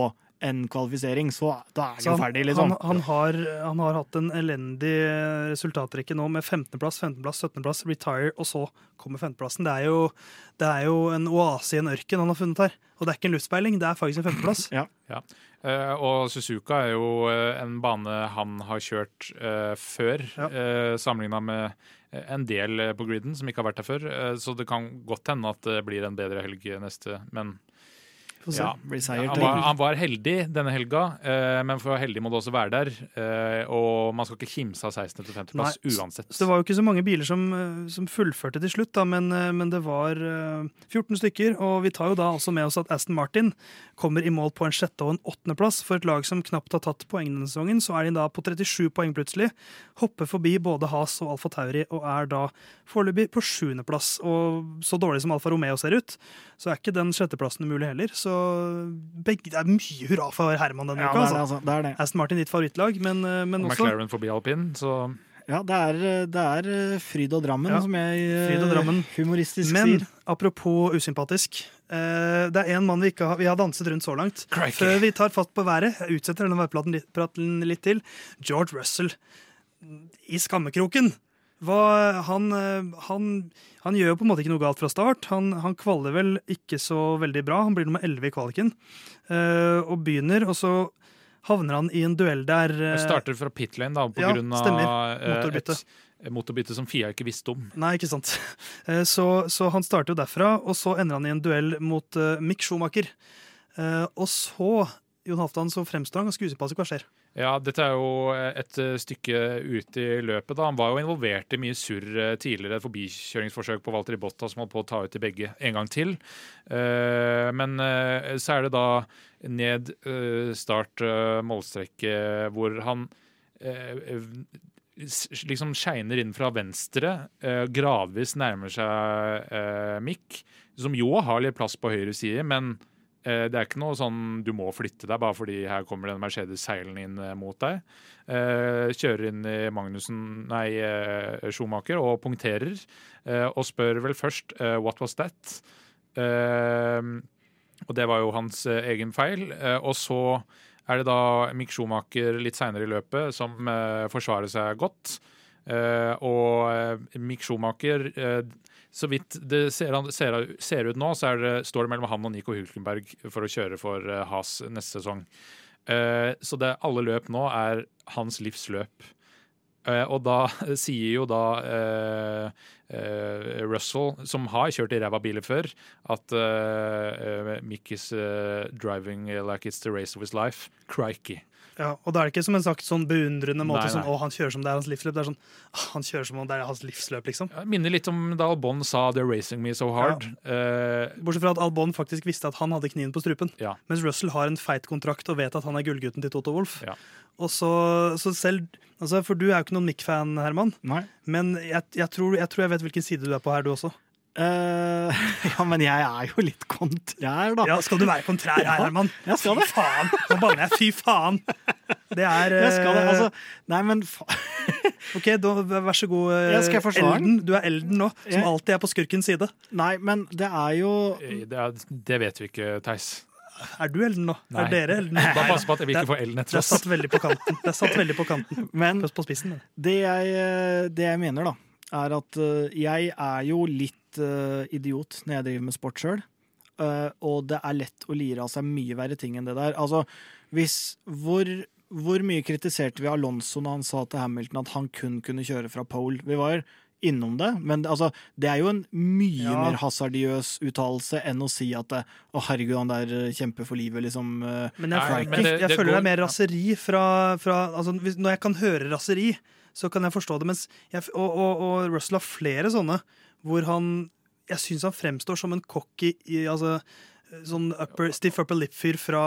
en kvalifisering, så da er han jo ferdig, liksom. Han, han, har, han, har, hatt en elendig resultatrekke nå med 15.-plass, 15.-plass, 17.-plass, retire, og så kommer 15.-plassen. Det, det, er jo en oase i en ørken han har funnet her. Og det er ikke en luftspeiling, det er faktisk en 15.-plass. ja. ja. Uh, og Suzuka er jo uh, en bane han har kjørt uh, før, ja. sammenligna med en del på griden som ikke har vært der før. så det kan godt hende at det blir en bedre helg neste, men ja, han var, han, var, heldig denne helga, eh, men for å være heldig må du også være der. Eh, og man skal ikke kimse av 16. til 50.-plass uansett. Så det var jo ikke så mange biler som, eh, som fullførte til slutt, da, men, eh, men, det var 14 eh, stykker. Og vi tar jo da også med oss at Aston Martin kommer i mål på en sjette og en åttendeplass. For et lag som knapt har tatt poeng denne sesongen, så er de da på 37 poeng plutselig. Hopper forbi både Has og Alfa Tauri og er da foreløpig på sjuendeplass. Og så dårlig som Alfa Romeo ser ut, så er ikke den sjetteplassen umulig heller. Så begge, det er mye hurra for Herman denne ja, uka. Altså. Altså, det er det. Aston Martin ditt favorittlag, men, eh, men og også McLaren forbi alpin, så ja, det er, det er eh, fryd og Drammen, ja, som jeg og Drammen. humoristisk Men, sier. Men apropos usympatisk. Det er en mann vi, ikke har, vi har danset rundt så langt. Crikey. Før vi tar fatt på været, jeg utsetter denne værpraten litt, litt til. George Russell i skammekroken. Hva, han, han, han, gjør jo på en måte ikke noe galt fra start. Han, han kvaler vel ikke så veldig bra. Han blir nummer 11 i kvaliken uh, og begynner. Og så havner han i en duell der uh, Starter fra pit lane da, på ja, grunn av motorbytte. et motorbytte som Fia ikke visste om. Nei, ikke sant. Uh, så, så, han starter jo derfra, og så ender han i en duell mot Mick Schumacher. og så Jon Halvdan, så fremstår han ganske usympatisk. Hva skjer? Ja, dette er jo et eh, stykke ut i løpet. da. Han var jo involvert i mye surr eh, tidligere. Et forbikjøringsforsøk på Walter Botta som holdt på å ta ut de begge en gang til. Eh, men så er det da ned start målstrekke hvor han liksom skeiner inn fra venstre, gradvis nærmer seg Mick, som jo har litt plass på høyre side, men Eh, det er ikke noe sånn du må flytte deg bare fordi her kommer den Mercedes seilende inn eh, mot deg. Eh, kjører inn i Magnussen, nei, Schumacher og punkterer. Og spør vel først 'what was that?' Og det var jo hans egen feil. Og så er det da Mick Schumacher litt seinere i løpet som forsvarer seg godt. Og Mick Schumacher så vidt det ser, ser, ser ut nå, så det, står det mellom han og Nico Hulkenberg for å kjøre for uh, Has neste sesong. Uh, så det, alle løp nå er hans livs løp. Uh, og da sier jo da Russell, som har kjørt i ræva biler før, at Mick is driving like it's the race of his life. Crikey. Ja, og da er det ikke som en sagt sånn beundrende måte nei, nei. sånn, å, han kjører som det er hans livsløp. Det er sånn, han kjører som om det er hans livsløp, liksom. Ja, minner litt om da Albon sa 'They're racing me so hard'. Ja. Uh, Bortsett fra at Albon faktisk visste at han hadde kniven på strupen. Ja. Mens Russell har en feit kontrakt og vet at han er gullgutten til Toto Wolff. Og så, så, selv altså, For du er jo ikke noen Mick-fan, Herman. Nei. Men jeg, jeg, tror, jeg tror jeg vet hvilken side du er på her, du også. Uh, ja, men jeg er jo litt kontrær, da. Ja, Skal du være kontrær her, Herman? Jeg skal det. Fy faen! Nå banner jeg. Fy faen! Det er uh, Jeg skal det, altså. Nei, men OK, da, vær så god, uh, Elden. Du er Elden nå, som alltid er på skurkens side. Nei, men det er jo Det, er, det vet vi ikke, Theis. Er du Elden nå? Nei. Er dere Elden? Bare pass på at vi ikke får Elden etter oss. Det er satt veldig på kanten. Det er satt veldig på kanten. Men på spissen. Det jeg, det jeg mener, da, er at jeg er jo litt uh, idiot når jeg driver med sport sjøl. Uh, eh, og det er lett å lire av seg mye verre ting enn det der. Altså, hvis hvor, hvor mye kritiserte vi Alonso når han sa til Hamilton at han kun kunne kjøre fra pole? Vi var innom det. Men altså, det er jo en mye Ja. mer hasardiøs uttalelse enn å si at det, å herregud, han der eh, kjemper for livet, liksom. Uh, Men jeg, Nei, føler- men det- jeg det føler det er mer raseri fra, fra altså, hvis, Når jeg kan høre raseri, så kan jeg forstå det. Mens jeg, og, og, og Russell har flere sånne hvor han Jeg syns han fremstår som en cocky i, altså, sånn upper, stiff upper lip-fyr fra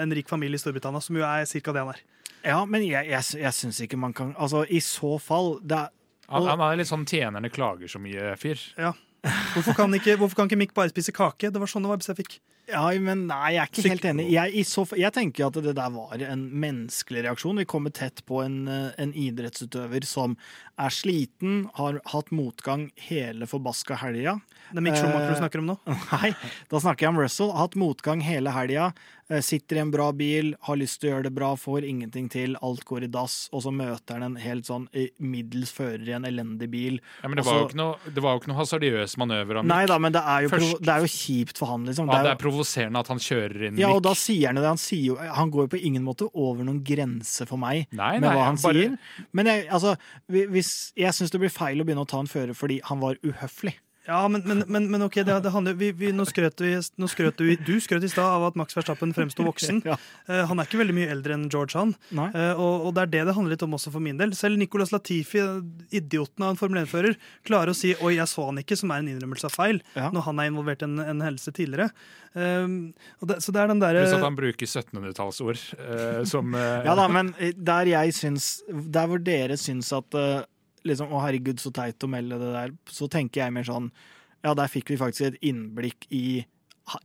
en rik familie i Storbritannia, som jo er ca. det han er. Ja, men jeg, jeg, jeg syns ikke man kan Altså, i så fall det er, Han, han er litt sånn tjenerne klager så mye-fyr. Ja. Hvorfor kan, ikke, hvorfor kan ikke Mick bare spise kake? Det var sånne vibes jeg fikk. Ja, men nei, jeg er ikke helt enig. Jeg, i så, jeg tenker at det der var en menneskelig reaksjon. Vi kommer tett på en, eh, en idrettsutøver som er sliten, har hatt motgang hele forbaska helga. Det er Mick Schumacher du Eh, snakker om nå. Nei, da snakker jeg om Russell. Har hatt motgang hele helga. Eh, Sitter i en bra bil, har lyst til å gjøre det bra, får ingenting til, alt går i dass, og så møter han en helt sånn eh, middels fører i en elendig bil. Ja, men det var, jo ikke noe, det var jo ikke noe hasardiøs manøver av Mick. Nei da, men det er jo, Først- det er jo kjipt for han, liksom. Ja, det Det er er provoserende at han kjører inn ja, og da sier han jo det. Han, sier jo, han går jo på ingen måte over noen grense for meg Nei, med nei, hva han bare- sier. Men jeg, altså, hvis, jeg syns det blir feil å begynne å ta en fører fordi han var uhøflig. Ja, men, men, men, men ok, det, det handler, vi, vi, nå skrøt vi, nå skrøt du, du skrøt i stad av at Max Verstappen fremsto voksen. Ja. uh, han er ikke veldig mye eldre enn George, han. Eh, og, og det er det det handler litt om også for min del. Selv Nicolas Latifi, idioten av en Formel 1-fører, klarer å si 'oi, jeg så han ikke', som er en innrømmelse av feil, Ja. når han er involvert i en, en hendelse tidligere. Um, og det, så det er den derre Pluss at han bruker 1700-tallsord uh, som eh, Ja da, men der jeg syns Der hvor dere syns at liksom, Å, herregud, så teit å melde det der, så tenker jeg mer sånn Ja, der fikk vi faktisk et innblikk i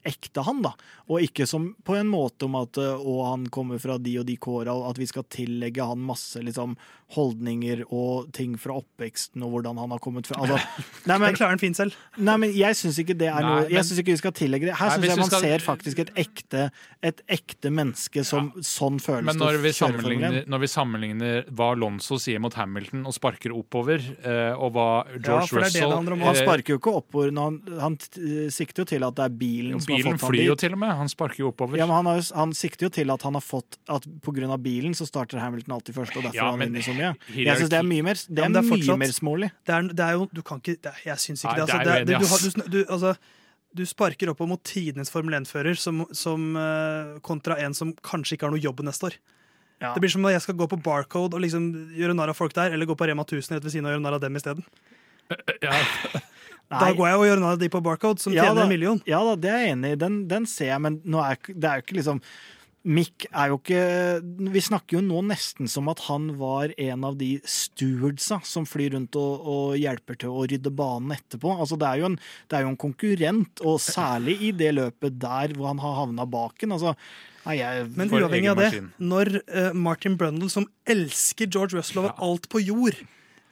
ekte han, da. Og ikke som på en måte om at eh, å, han kommer fra de og de kåra, at vi skal tillegge han masse liksom, holdninger og ting fra oppveksten og hvordan han har kommet fra altså, nei, men, Det klarer han fint selv. Nei, men jeg syns ikke det er noe Jeg synes ikke vi skal tillegge det. Her syns jeg man skal- ser faktisk et ekte, et ekte menneske som sånn føles Men når vi, kjøre Formel 1. sammenligner, når vi sammenligner hva Lonzo sier mot Hamilton og sparker oppover, eh, og hva George ja, er det det Russell. Han eh, sparker jo ikke oppover. Han, han sikter jo til at det er bilen Bilen har fått han flyr jo til og med. Han sparker jo oppover. Ja, men han, har, han sikter jo til at han har fått At pga. bilen så starter Hamilton alltid først, og derfor Ja, men, han vinner så mye. hierarki- Jeg syns det er mye mer Det er, ja, det er mye fortsatt- mer smålig. Det er, det er jo Du kan ikke det, Jeg syns ikke Nei, det. Altså, det uenig, du, du, du, altså, du sparker opp mot tidenes Formel 1-fører som, som, eh, kontra en som kanskje ikke har noe jobb neste år. Ja. Det blir som når jeg skal gå på Barcode og liksom gjøre narr av folk der, eller gå på Rema 1000 rett ved siden av og gjøre narr av dem isteden. Ja, Da går jeg og gjør noe av de på Barcode, som Ja, tjener da. en million. Ja da, det er jeg enig i. Den, den ser jeg, men nå er, det er jo ikke liksom Mick er jo ikke Vi snakker jo nå nesten som at han var en av de stewardsa som flyr rundt og, og hjelper til å rydde banen etterpå. Altså det, er jo en, det er jo en konkurrent, og særlig i det løpet der hvor han har havna baken. Altså, nei, jeg, Men uavhengig av det, maskin. når uh, Martin Brundle, som elsker George Russell over alt på jord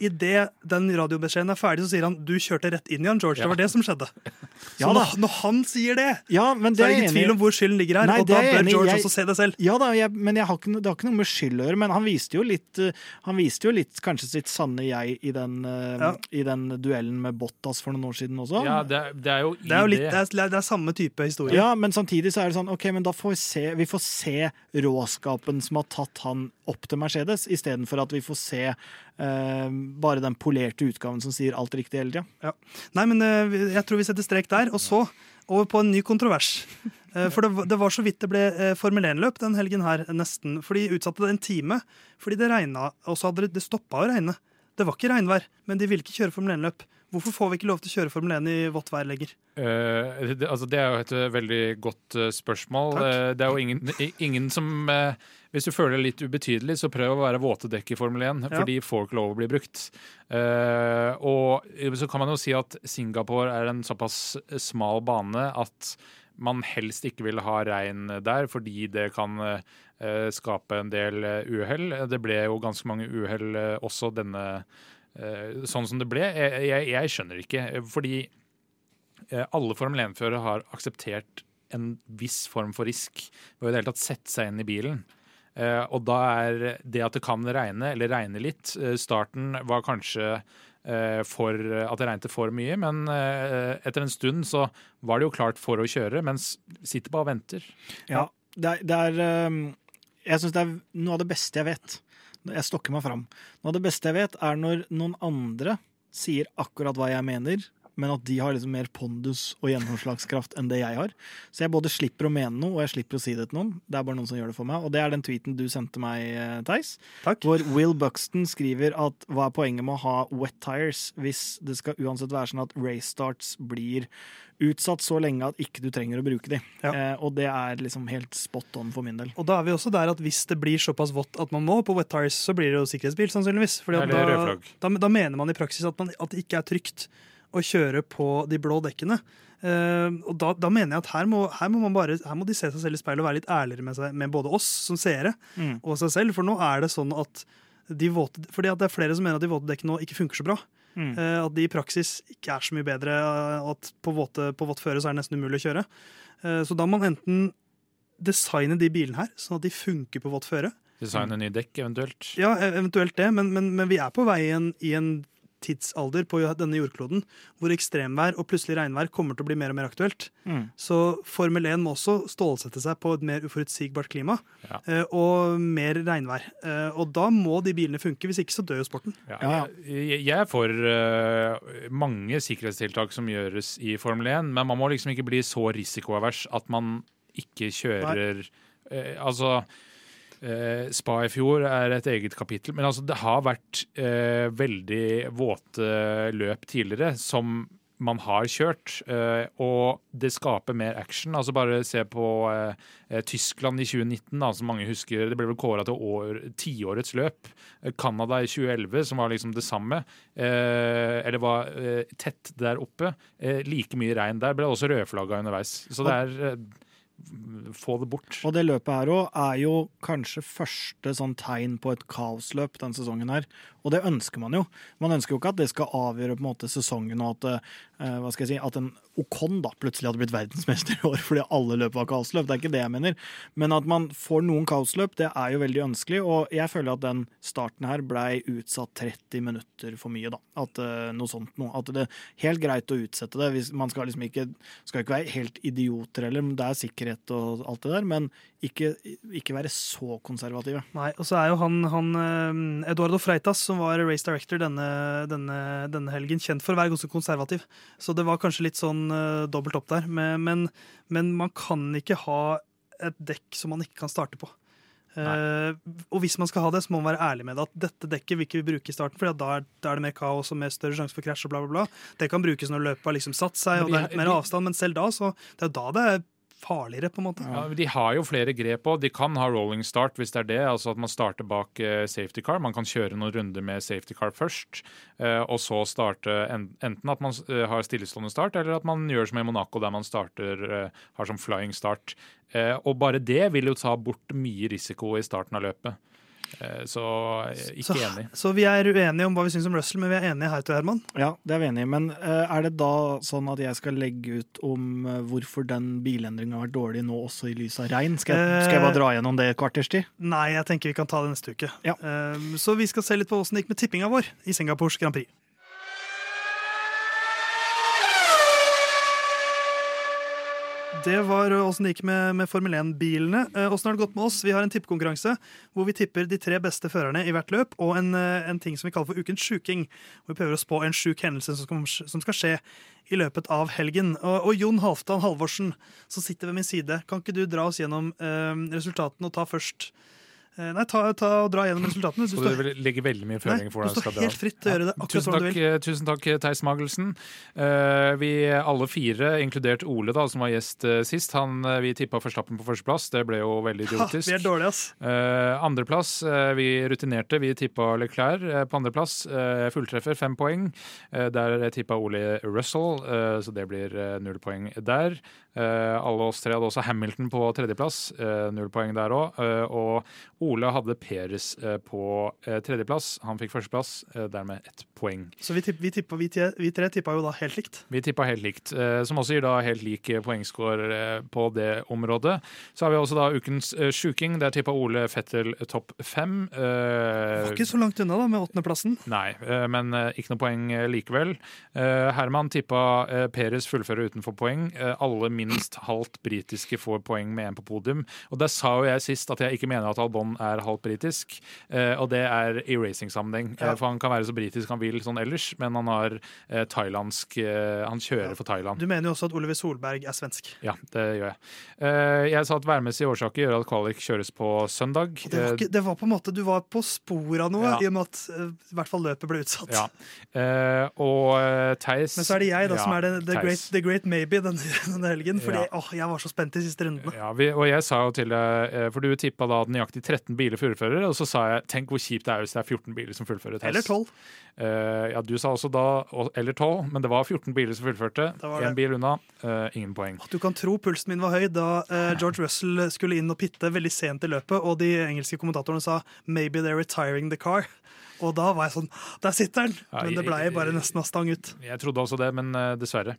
Idet den radiobeskjeden er ferdig, så sier han 'du kjørte rett inn i han, George'. Ja. Det var det som skjedde. Så Ja da. når, når han sier det, ja, men så er det ingen enig tvil om hvor skylden ligger her. Nei, og da bør enig. George Jeg- også se det selv. Ja da, jeg, men jeg har ikke, det har ikke noe med skyld å gjøre. Men han viste jo litt eh, Han viste jo litt kanskje sitt sanne jeg i den, eh, Ja. i den duellen med Bottas for noen år siden også. ja det, det er jo Det er jo litt, det er, det er samme type historie. Ja, men samtidig så er det sånn Ok, men da får vi se Vi får se råskapen som har tatt han opp til Mercedes, istedenfor at vi får se eh, bare den polerte utgaven som sier alt riktig hele tida. Nei, men eh, jeg tror vi setter strek der. Og så over på en ny kontrovers. Eh, For det, det var så vidt det ble eh, Formel 1-løp den helgen her, nesten. For de utsatte det en time fordi det regna, og så hadde det, det stoppa å regne. Det var ikke regnvær, men de ville ikke kjøre Formel 1-løp. Hvorfor får vi ikke lov til å kjøre Formel 1 i vått vær lenger? Uh, det, altså det er jo et eh, veldig godt uh, spørsmål. Eh, det er jo ingen, ingen som Hvis du føler deg litt ubetydelig, så prøv å være våte dekk i Formel 1, Ja. for de får ikke lov å bli brukt. Og så kan man jo si at Singapore er en såpass smal bane at man helst ikke vil ha regn der, fordi det kan skape en del uhell. Det ble jo ganske mange uhell også denne sånn som det ble. Jeg, jeg, jeg skjønner ikke, eh, fordi eh, alle Formel 1-førere har akseptert en viss form for risk ved å i det hele tatt sette seg inn i bilen. Eh, og da er det at det kan regne, eller regne litt eh, Starten var kanskje eh, for at det regnet for mye, men eh, etter en stund så var det jo klart for å kjøre, mens sitter bare og venter. Ja. Det er, det er eh, Jeg syns det er noe av det beste jeg vet. Jeg stokker meg fram. Noe av det beste jeg vet, er når noen andre sier akkurat hva jeg mener, men at de har liksom mer pondus og gjennomslagskraft enn det jeg har. Så jeg både slipper å mene noe, og jeg slipper å si det til noen. Det er bare noen som gjør det for meg. Og det er den tweeten du sendte meg, eh, Theis. Takk. Hvor Will Buxton skriver at hva er poenget med å ha wet tires hvis det skal uansett være sånn at race starts blir utsatt så lenge at ikke du trenger å bruke de. Ja. Eh, og det er liksom helt spot on for min del. Og da er vi også der at hvis det blir såpass vått at man må på wet tires, så blir det jo sikkerhetsbil, sannsynligvis. Fordi da, da, da mener man i praksis at, man, at det ikke er trygt å kjøre på de blå dekkene. Eh, og da, da mener jeg at her må, her må man bare Her må de se seg selv i speilet og være litt ærligere med, seg, med både oss som seere Mm. og seg selv. For nå er det sånn at de våte, fordi at det er flere som mener at de våte dekkene nå ikke funker så bra. Mm. Eh, at de i praksis ikke er så mye bedre. eh, At på, våte, på vått føre så er det nesten umulig å kjøre. Så da må man enten designe de bilene her sånn at de funker på vått føre. Designe nye dekk, eventuelt. Ja, e- eventuelt det, men, men, men vi er på vei i en, i en tidsalder på denne jordkloden hvor ekstremvær og plutselig regnvær kommer til å bli mer og mer aktuelt. Mm. Så Formel 1 må også stålsette seg på et mer uforutsigbart klima Ja. eh, og mer regnvær. Eh, og da må de bilene funke, hvis ikke så dør jo sporten. Ja. Jeg er for eh, mange sikkerhetstiltak som gjøres i Formel 1, men man må liksom ikke bli så risikoavers at man ikke kjører Altså eh, Spa i fjor er et eget kapittel, men altså det har vært eh, veldig våte løp tidligere som man har kjørt, eh, og det skaper mer action. Altså Bare se på eh, eh, Tyskland i 2019, da, som mange husker. Det ble vel kåra til år, tiårets løp. Eh, Canada i 2011, som var liksom det samme. Eh, eller var tett der oppe. Like mye regn der. Ble også rødflagga underveis. Så det er Få det bort. Og det løpet her òg er jo kanskje første sånn tegn på et kaosløp den sesongen her. Og det ønsker man jo. Man ønsker jo ikke at det skal avgjøre på en måte sesongen, og at, eh, hva skal jeg si, at en Ocon da plutselig hadde blitt verdensmester i år fordi alle løp var kaosløp. Det er ikke det jeg mener. Men at man får noen kaosløp, det er jo veldig ønskelig. Og jeg føler at den starten her blei utsatt 30 minutter for mye, da. At uh, noe sånt noe. At det er helt greit å utsette det. Man skal liksom ikke, skal ikke være helt idioter heller. Det er sikkerhet og alt det der, men ikke, ikke være så konservative. Nei, Og så er jo han, han eh, Eduardo Freitas, som var race director denne, denne, denne helgen, kjent for å være ganske konservativ. Så det var kanskje litt sånn uh, dobbelt opp der. Men, men, men man kan ikke ha et dekk som man ikke kan starte på. Uh, og hvis man skal ha det, så må man være ærlig med det. At dette dekket vil ikke vi bruke i starten, for da, da er det mer kaos og mer større sjanse for krasj. og bla bla bla. Det kan brukes når løpet har liksom satt seg, og det er litt mer avstand, men selv da så det er jo da det er farligere, på en måte. Ja, de har jo flere grep òg. De kan ha rolling start hvis det er det. Altså at man starter bak eh, safety car. Man kan kjøre noen runder med safety car først, eh, og så starte enten at man eh, har stillestående start, eller at man gjør som i Monaco, der man starter har som flying start. Og bare det vil jo ta bort mye risiko i starten av løpet. Eh, så eh, ikke Så, enig. så vi er uenige om hva vi syns om Russell, men vi er enige her til Herman. Ja, det er vi enige i. Men eh, er det da sånn at jeg skal legge ut om hvorfor den bilendringa har vært dårlig nå, også i lys av regn? Skal jeg, skal jeg bare dra gjennom det et kvarters tid? Nei, jeg tenker vi kan ta det neste uke. Ja. Så vi skal se litt på åssen det gikk med tippinga vår i Singapores Grand Prix. Det var åssen det gikk med, med Formel 1-bilene. Åssen har det gått med oss? Vi har en tippekonkurranse hvor vi tipper de tre beste førerne i hvert løp, og en, eh, en ting som vi kaller for Ukens sjuking. Hvor vi prøver å spå en sjuk hendelse som skal, som skal skje i løpet av helgen. Og, og Jon Halvdan Halvorsen, som sitter ved min side, kan ikke du dra oss gjennom eh, resultatene og ta først eh, Nei, ta, ta og dra gjennom resultatene. Du Så du vil legge veldig mye nei, føring du for hvordan du skal dra. helt fritt til å gjøre det akkurat Tusen takk, du vil. eh, tusen takk Theis Magelsen. Eh, vi alle fire, inkludert Ole, da, som var gjest eh, sist, han, eh, vi tippa Forstappen på førsteplass. Det ble jo veldig Ha, idiotisk. vi er dårlige, ass. Eh, andreplass, eh, vi rutinerte. Vi tippa Leclerc eh, på andreplass. Eh, fulltreffer, fem poeng. Eh, der tippa Ole Russell, eh, så det blir eh, null poeng der. Eh, alle oss tre hadde også Hamilton på tredjeplass, eh, null poeng der òg. Eh, og Ole hadde Peres på tredjeplass. Han fikk førsteplass, dermed ett poeng. Så vi, tipp, vi, tippa, vi, vi tre tippa jo da helt likt. Vi tippa helt likt, som også gir da helt lik poengscore på det området. Så har vi også da ukens eh, sjuking. Der tippa Ole Fettel topp fem. Eh, var ikke så langt unna da med åttendeplassen. Nei, men ikke noe poeng likevel. Herman tippa Peres fullføre utenfor poeng. alle alle minst halvt britiske får poeng med én på podium. Og der sa jo jeg sist at jeg ikke mener at Albon er halvt britisk, eh, og det er i racing-sammenheng. Ja. Eh, For han kan være så britisk han vil sånn ellers, men han har eh, thailandsk Han kjører for Thailand. Du mener jo også at Oliver Solberg er svensk. Ja, det gjør jeg. Jeg sa at værmessige årsaker gjør at kvalik kjøres på søndag. Det, var ikke, det var på en måte, Du var på sporet av noe, Ja. i og med at i hvert fall løpet ble utsatt. Ja. Og Theis Men så er det jeg da som er the, the, great, the great maybe denne, denne helgen. Fordi Ja. åh, jeg var så spent de siste rundene. Ja, vi, og jeg sa jo til deg, eh, for du tippa da nøyaktig 13 biler fullfører, og så sa jeg tenk hvor kjipt det er hvis det er 14 biler som fullfører. test. Eller tolv. Eh, ja, du sa også da eller 12, men det var 14 biler som fullførte. Én bil unna, uh, ingen poeng. Du kan tro pulsen min var høy da uh, George Russell skulle inn og pitte veldig sent i løpet, og de engelske kommentatorene sa 'maybe they're retiring the car'. Og da var jeg sånn Der sitter den! Men det blei bare nesten av stang ut. Jeg trodde også det, men eh, dessverre.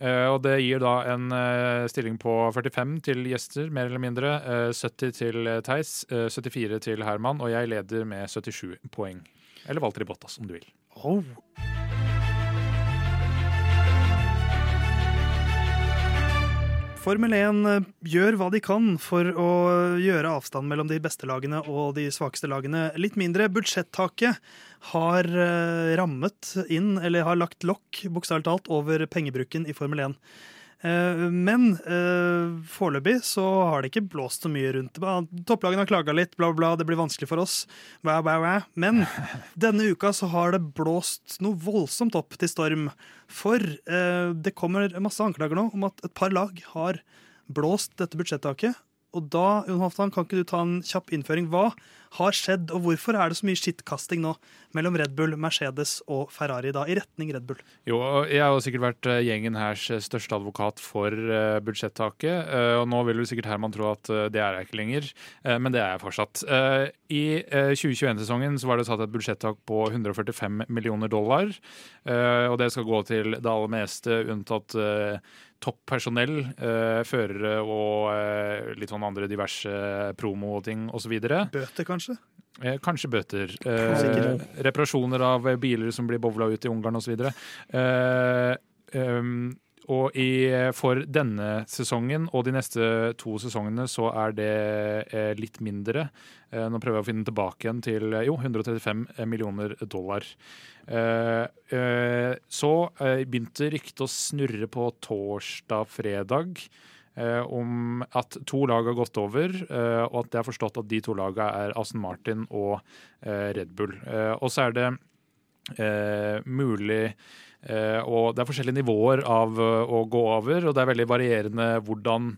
Eh, og det gir da en eh, stilling på 45 til gjester, mer eller mindre. eh, 70 til Theis, eh, 74 til Herman, og jeg leder med 77 poeng. Eller Walter i Bottas, om du vil. Oh. Formel 1 eh, gjør hva de kan for å gjøre avstanden mellom de beste lagene og de svakeste lagene litt mindre. Budsjettaket har eh, rammet inn, eller har lagt lokk, bokstavelig talt, over pengebruken i Formel 1. Eh, Men eh, foreløpig så har det ikke blåst så mye rundt det. Topplagene har klaga litt, bla, bla, det blir vanskelig for oss. Bla, bla, bla. Men denne uka så har det blåst noe voldsomt opp til storm. For eh, det kommer masse anklager nå om at et par lag har blåst dette budsjettaket. Og da, Jon Halvdan, kan ikke du ta en kjapp innføring? Hva har skjedd, og hvorfor er det så mye skittkasting nå mellom Red Bull, Mercedes og Ferrari, da, i retning Red Bull? Jo, jeg har jo sikkert vært eh, gjengen hers eh, største advokat for eh, budsjettaket. Og nå vil jo sikkert Herman tro at det er jeg ikke lenger, men det er jeg fortsatt. I eh, 2021-sesongen så var det satt et budsjettak på 145 millioner dollar. Og det skal gå til det aller meste unntatt eh, topppersonell, eh, førere og eh, litt sånn andre diverse promoting osv. Bøter, kanskje? Eh, kanskje bøter. Eh, reparasjoner av eh, biler som blir bowla ut i Ungarn osv. Eh, um, og i, for denne sesongen og de neste to sesongene så er det eh, litt mindre. Eh, nå prøver jeg å finne tilbake igjen til eh, jo, 135 millioner dollar. Eh, eh, så eh, begynte ryktet å snurre på torsdag-fredag eh, om at to lag har gått over, eh, og at jeg har forstått at de to lagene er Aston Martin og eh, Red Bull. Eh, og så er det eh, mulig eh, og Det er forskjellige nivåer av eh, å gå over, og det er veldig varierende hvordan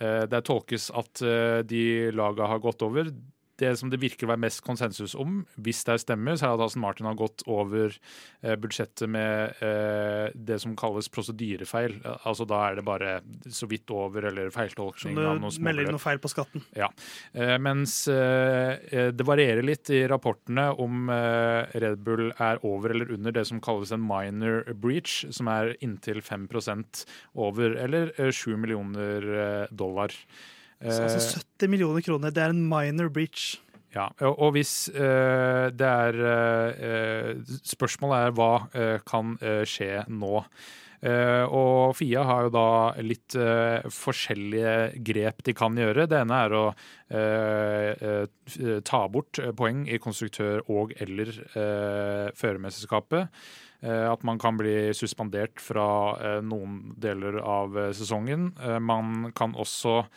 eh, det tolkes at eh, de lagene har gått over. Det som det virker å være mest konsensus om, hvis det stemmer, så er at Aston Martin har gått over eh, budsjettet med eh, det som kalles prosedyrefeil. Altså Da er det bare så vidt over eller feiltolkning av noe melder småbeløp. noe feil på skatten. Eh, mens eh, eh, det varierer litt i rapportene om Red Bull er over eller under det som kalles en minor breach, som er inntil 5% over, eller eh, 7 millioner dollar. Så, altså 70 millioner kroner, det er en minor breach. Ja, og hvis uh, det er eh, eh, Spørsmålet er hva uh, kan eh, skje nå? Eh, og Fia har jo da litt eh, forskjellige grep de kan gjøre. Det ene er å eh, eh, ta bort eh, poeng i konstruktør- og eller eh, førermesterskapet. Eh, At man kan bli suspendert fra eh, noen deler av eh, sesongen. Eh, Man kan også eh,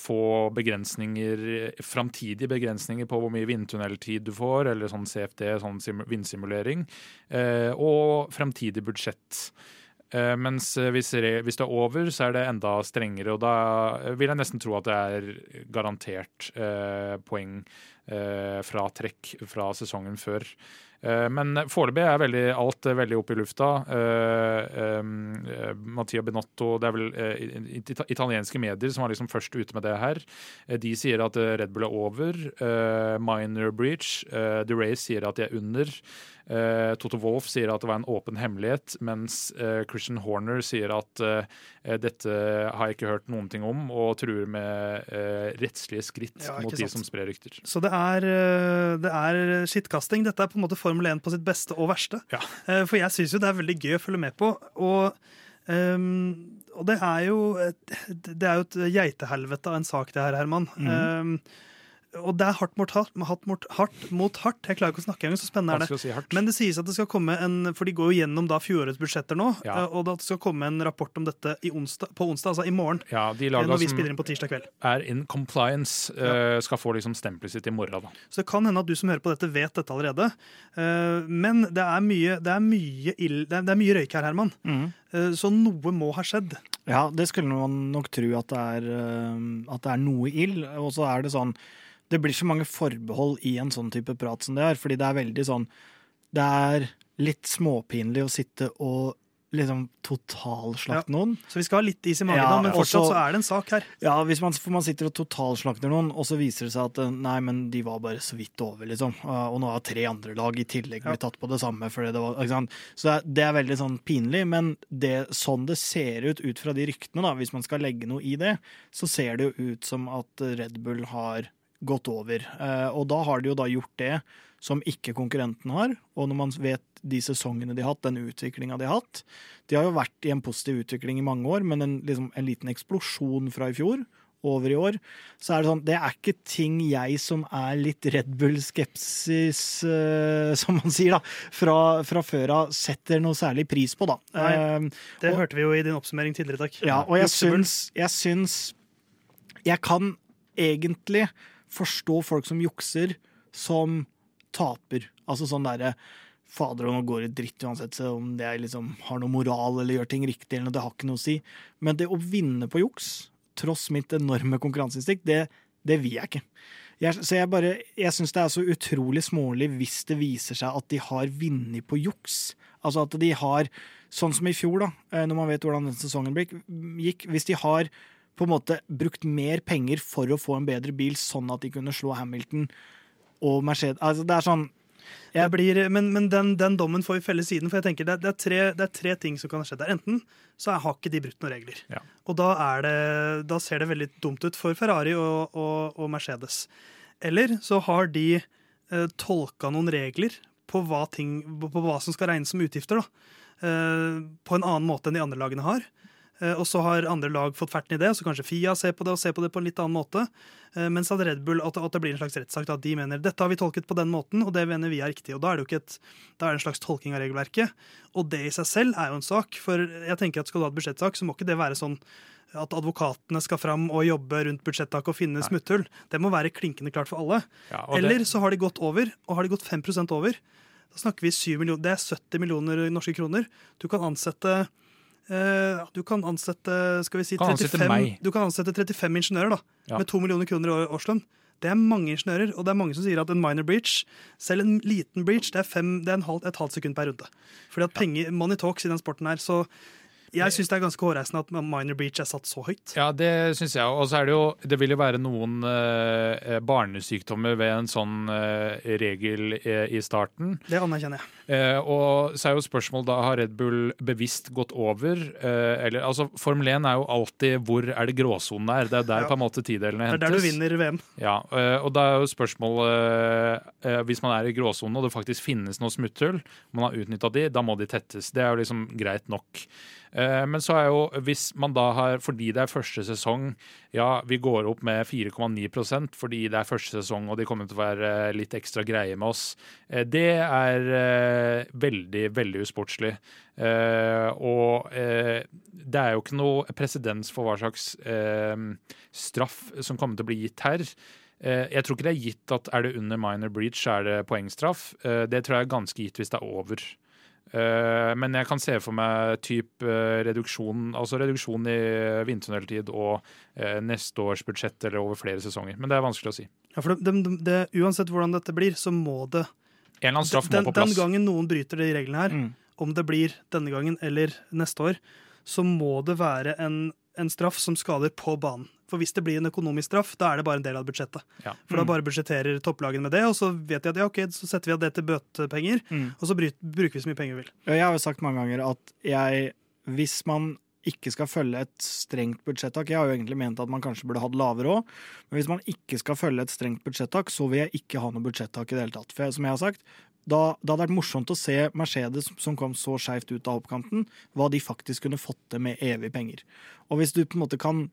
få begrensninger, framtidige begrensninger på hvor mye vindtunneltid du får, eller sånn CFD, sånn vindsimulering, eh, og framtidig budsjett. Eh, mens eh, hvis det er over, så er det enda strengere, og da vil jeg nesten tro at det er garantert eh, poeng eh, fra trekk fra sesongen før. Eh, Men foreløpig er veldig, alt er veldig oppe i lufta. Eh, eh, Mattia Benotto, det er vel eh, italienske medier som var liksom først ute med det her. Eh, De sier at eh, Red Bull er over. Eh, Minor Breach. eh, The Race sier at de er under. Eh, Toto Wolff sier at det var en åpen hemmelighet, mens eh, Christian Horner sier at eh, dette har jeg ikke hørt noen ting om, og truer med eh, rettslige skritt Ja, mot de sant. som sprer rykter. Så det er, det er skittkasting. Dette er på en måte Formel 1 på sitt beste og verste. Ja. For jeg syns jo det er veldig gøy å følge med på. Og Um, og det er jo et, det er jo et geitehelvete av en sak, det her, Herman. Um, og det er hardt mot hardt, hardt, mot hardt mot hardt. Jeg klarer ikke å snakke engang, så spennende er det. Si. Men det sies at det skal komme en For de går jo gjennom da fjorårets budsjetter nå. Ja. eh, Og at det skal komme en rapport om dette i onsdag, på onsdag, altså i morgen. Ja, de eh, laga Når vi spiller inn på tirsdag kveld. er in compliance, ja. skal få liksom stempelet sitt i morgen. da. Så det kan hende at du som hører på dette, vet dette allerede. Eh, Men det er mye, det er mye, ill, det er, er mye røyk her, Herman. Mm. Så noe må ha skjedd. Ja, det skulle man nok tro at det er, eh, at det er noe ild. Og så er det sånn Det blir så mange forbehold i en sånn type prat som det er, fordi det er veldig sånn Det er litt småpinlig å sitte og liksom totalslakte noen. Så vi skal ha litt is i magen Ja, da, men fortsatt så- så er det en sak her. Ja, hvis man, for man sitter og totalslakter noen, og så viser det seg at eh, nei, men de var bare så vidt over, liksom. Uh, Og nå har tre andre lag i tillegg blitt tatt på det samme. Fordi det var? Så det er, det er veldig sånn pinlig, men det, sånn det ser ut ut fra de ryktene, da, hvis man skal legge noe i det, så ser det jo ut som at Red Bull har gått over. Eh, og da har de jo da gjort det som ikke konkurrenten har. Og når man vet de sesongene de har hatt, den utviklinga de har hatt De har jo vært i en positiv utvikling i mange år, men en, liksom, en liten eksplosjon fra i fjor over i år, så er det sånn Det er ikke ting jeg som er litt Red Bull-skepsis, uh, som man sier, da, fra, fra før av, setter noe særlig pris på, da. Nei. det Det Og- hørte vi jo i din oppsummering tidligere, takk. ja, og jeg syns, jeg syns Jeg kan egentlig forstå folk som jukser, som taper. Altså sånn derre Fader, nå går det dritt uansett om det liksom har noe moral eller gjør ting riktig, eller noe, det har ikke noe å si. Men det å vinne på juks, tross mitt enorme konkurranseinstinkt, det, det vil jeg ikke. Jeg, så jeg bare, jeg syns det er så utrolig smålig hvis det viser seg at de har vunnet på juks. Altså at de har, sånn som i fjor, da, eh, når man vet hvordan den sesongen gikk hvis de har på en måte brukt mer penger for å få en bedre bil, sånn at de kunne slå Hamilton og Mercedes altså Det er sånn jeg blir, men men den, den dommen får vi felle siden, for jeg tenker det, det, er tre, det er tre ting som kan ha skjedd der. Enten så har ikke de brutt noen regler, Ja. og da, er det, da ser det veldig dumt ut for Ferrari og, og, og Mercedes. Eller så har de eh, tolka noen regler på hva, ting, på hva som skal regnes som utgifter, da. Eh, på en annen måte enn de andre lagene har. Eh, og så har andre lag fått ferten i det, så kanskje Fia ser på det og ser på det på en litt annen måte. Eh, mens at Red Bull, at, det blir en slags rettssak. At de mener dette har vi tolket på den måten, og det mener vi er riktig. Og da er det jo ikke et, da er det en slags tolking av regelverket. Og det i seg selv er jo en sak. For jeg tenker at skal du ha et budsjettsak, så må ikke det være sånn at advokatene skal fram og jobbe rundt budsjettaket og finne smutthull. Det må være klinkende klart for alle. Ja, Eller det, så har de gått over, og har de gått 5% over. Da snakker vi 7 millioner, Det er 70 millioner norske kroner. Du kan ansette du kan ansette skal vi si, Kan ansette 35, meg. du kan ansette 35 ingeniører da, Ja. med 2 millioner kroner i år- årslønn. Det er mange ingeniører, og det er mange som sier at en minor breach, selv en liten breach, det er, fem, det er en halv, et halvt sekund per runde. Fordi at penger, money talks i den sporten her, så jeg syns det er ganske hårreisende at minor breach er satt så høyt. ja, det syns jeg. Og så er det jo Det vil jo være noen eh, barnesykdommer ved en sånn eh, regel eh, i starten. Det anerkjenner jeg. Eh, og så er jo spørsmålet da har Red Bull bevisst gått over? Eller, altså Formel 1 er jo alltid hvor er det gråsonen er. Det er der Ja. på en måte tidelene Det er der du vinner VM. Ja, eh, og da er jo spørsmålet eh, Hvis man er i gråsonen og det faktisk finnes noe smutthull, man har utnytta de, da må de tettes. Det er jo liksom greit nok. Eh, Men så er jo, hvis man da har Fordi det er første sesong, ja, vi går opp med 4,9 fordi det er første sesong og de kommer til å være litt ekstra greie med oss. Eh, Det er eh, veldig, veldig usportslig. Eh, og eh, det er jo ikke noe presedens for hva slags eh, straff som kommer til å bli gitt her. Eh, jeg tror ikke det er gitt at er det under minor breach, er det poengstraff. Eh, det tror jeg er ganske gitt hvis det er over. Eh, men jeg kan se for meg typ eh, reduksjon, altså reduksjon i vindtunneltid og eh, neste års budsjett eller over flere sesonger. Men det er vanskelig å si. Ja, for det, det, det, uansett hvordan dette blir, så må det En eller annen straff den, på plass. den gangen noen bryter de reglene her, Mm. om det blir denne gangen eller neste år, så må det være en, en straff som skader på banen. For hvis det blir en økonomisk straff, da er det bare en del av budsjettet. Ja. For da bare budsjetterer topplagene med det, og så vet de at ja, ok, så setter vi av det til bøtepenger, Mm. og så bruker vi så mye penger vi vil. Jeg har jo sagt mange ganger at jeg, hvis man ikke skal følge et strengt budsjettak Jeg har jo egentlig ment at man kanskje burde hatt lavere òg, men hvis man ikke skal følge et strengt budsjettak, så vil jeg ikke ha noe budsjettak i det hele tatt. For jeg, som jeg har sagt, da, det hadde vært morsomt å se Mercedes, som kom så skeivt ut av hoppkanten, hva de faktisk kunne fått til med evig penger. Og hvis du på en måte kan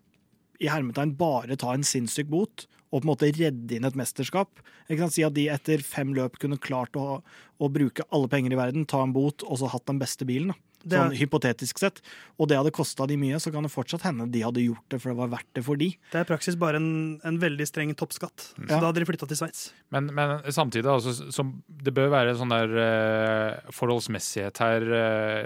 i hermetegn bare ta en sinnssyk bot og på en måte redde inn et mesterskap. Jeg kan si at de etter fem løp kunne klart å, å bruke alle penger i verden, ta en bot og så hatt den beste bilen. er- Sånn hypotetisk sett. Og det hadde kosta de mye, så kan det fortsatt hende de hadde gjort det, for det var verdt det for de. Det er i praksis bare en, en veldig streng toppskatt. Så Ja. da hadde de flytta til Sveits. Men, men samtidig, altså, som, det bør være sånn der uh, forholdsmessighet her.